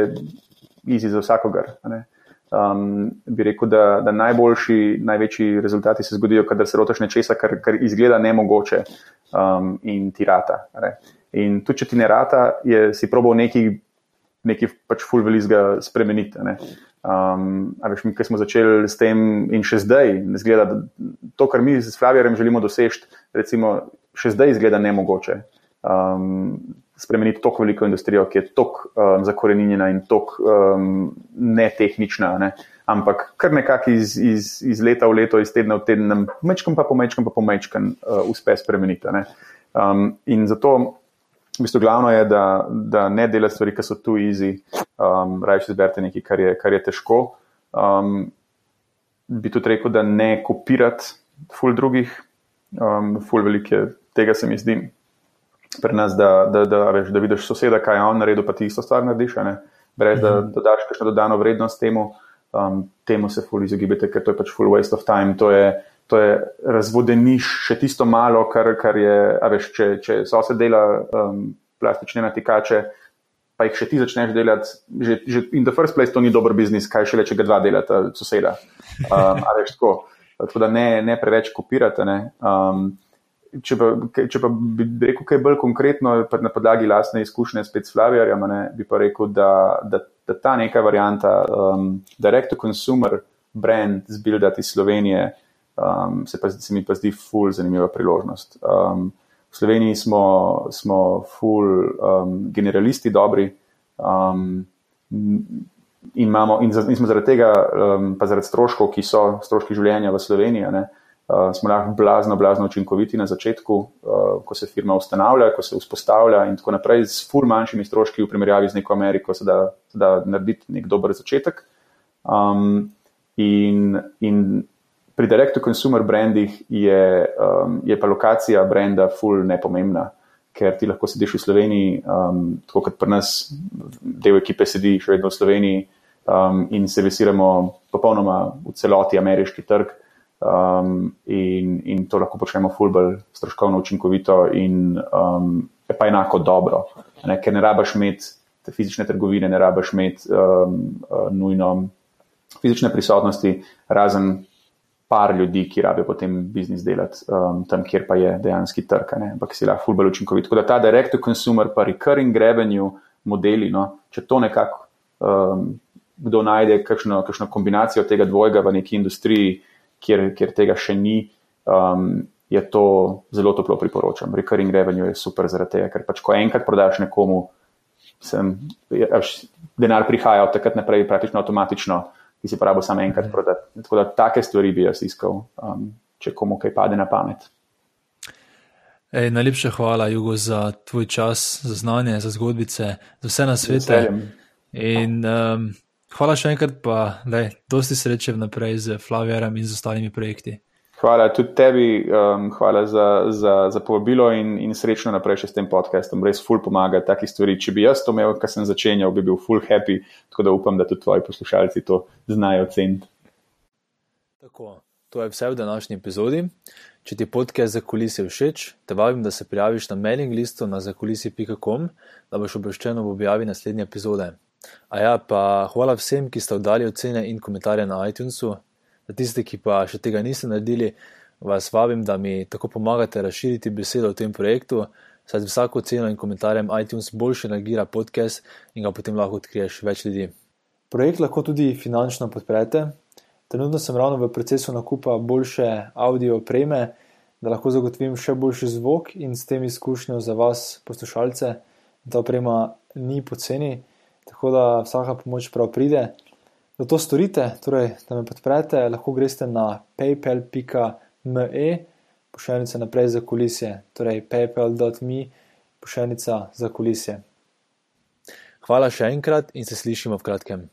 easy za vsakogar. Ne? Um, bi rekel, da, da najboljši, največji rezultati se zgodijo, kadar se lotiš nečesa, kar, kar izgleda nemogoče um, in ti rata. Ne? In tudi, če ti ne rata, je, si probal neki, neki pač full velizga spremeniti. Um, veš, mi, ki smo začeli s tem in še zdaj, zgleda, to, kar mi z Flavijem želimo doseči, recimo, še zdaj izgleda nemogoče. Um, spremeniti tako veliko industrijo, ki je tako um, zakorenjena in tako um, netehnična, ne? ampak kar nekako iz, iz, iz leta v leto, iz tedna v teden, mečkam pa pomečkam, pa pomečkam, uh, uspe spremeniti. Um, in zato, v bistvu, glavno je, da, da ne delate stvari, ki so tu easy, um, raje izberete nekaj, kar je, kar je težko. Um, bi tudi rekel, da ne kopirate ful drugih, um, ful velike, tega se mi zdi pri nas, da, da, da, veš, da vidiš soseda, kaj je on naredil, pa ti isto stvar narediš, brez da mhm. dodaš kakšno dodano vrednost temu, um, temu se fully izogibate, ker to je pač full waste of time. To je, to je razvodeniš še tisto malo, kar, kar je, veš, če, če sosed dela um, plastične natikače. Pa jih še ti začneš delati, že, že in the first place to ni dober biznis, kaj še le, če ga dva delata, soseda. Um, tako, tako da ne, ne preveč kopirate. Ne. Um, če, pa, če pa bi rekel kaj bolj konkretno, na podlagi lastne izkušnje spet s Flavijarjem, bi pa rekel, da, da, da ta neka varianta, um, direct-to-consumer brand zbildati iz Slovenije, um, se, pa, se mi pa zdi ful zanimiva priložnost. Um, v Sloveniji smo, smo ful um, generalisti dobri. Um, In, imamo, in, in smo zaradi tega, um, pa zaradi stroškov, ki so stroški življenja v Sloveniji, ne, uh, smo lahko blazno, blazno učinkoviti na začetku, uh, ko se firma ustanavlja, ko se vzpostavlja in tako naprej, z fur manjšimi stroški v primerjavi z neko Ameriko, se da, se da narediti nek dober začetek. Um, in, in pri direct-to-consumer brandih je, um, je pa lokacija brenda ful nepomembna. Ker ti lahko sediš v Sloveniji, um, tako kot pri nas, del ekipe sedi še vedno v Sloveniji um, in se vesiramo popolnoma v celoti ameriški trg um, in, in to lahko počnemo fulbol stroškovno učinkovito in um, pa enako dobro. Ne, ker ne rabaš imeti te fizične trgovine, ne rabaš imeti um, uh, nujno fizične prisotnosti, razen par ljudi, ki rabijo potem biznis delati um, tam, kjer pa je dejanski trg, ampak si lahko fulbol učinkovit. Tako da ta direct-to-consumer pa recurring revenue modeli, no, če to nekako um, kdo najde, kakšno, kakšno kombinacijo tega dvojega v neki industriji, kjer, kjer tega še ni, um, je to zelo toplo priporočam. Recurring revenue je super zaradi tega, ker pač ko enkrat prodaš nekomu, sem, denar prihaja od takrat naprej praktično avtomatično, ki si porabo samo enkrat prodati. Tako da take stvari bi jaz iskal, um, če komu kaj pade na pamet. Ej, najlepša hvala, Jugo, za tvoj čas, za znanje, za zgodbice, za vse na svetu. In um, hvala še enkrat, pa da je dosti sreče vnaprej z Flavierem in z ostalimi projekti. Hvala tudi tebi, um, hvala za, za, za povabilo in, in srečno naprej še s tem podcastom. Res ful pomaga takih stvari. Če bi jaz to imel, kar sem začenjal, bi bil ful happy, tako da upam, da tudi tvoji poslušalci to znajo oceniti. Tako, to je vse v današnji epizodi. Če ti podcast za kulise všeč, te vabim, da se prijaviš na mailing listu na zakulisi.com, da boš obveščen ob objavi naslednje epizode. A ja, pa hvala vsem, ki ste oddali ocene in komentarje na iTunesu. Za tiste, ki pa še tega niste naredili, vas vabim, da mi tako pomagate razširiti besedo o tem projektu, saj z vsako ceno in komentarjem iTunes boljše nagira podcast in ga potem lahko odkriješ več ljudi. Projekt lahko tudi finančno podprete. Trenutno sem ravno v procesu nakupa boljše audio opreme, da lahko zagotovim še boljši zvok in s tem izkušnjo za vas, poslušalce. Ta oprema ni poceni, tako da vsaka pomoč prav pride da to storite, torej, da me podprete, lahko greste na paypal.me, pošiljnica naprej za kulisje, torej paypal.me, pošiljnica za kulisje. Hvala še enkrat in se slišimo v kratkem.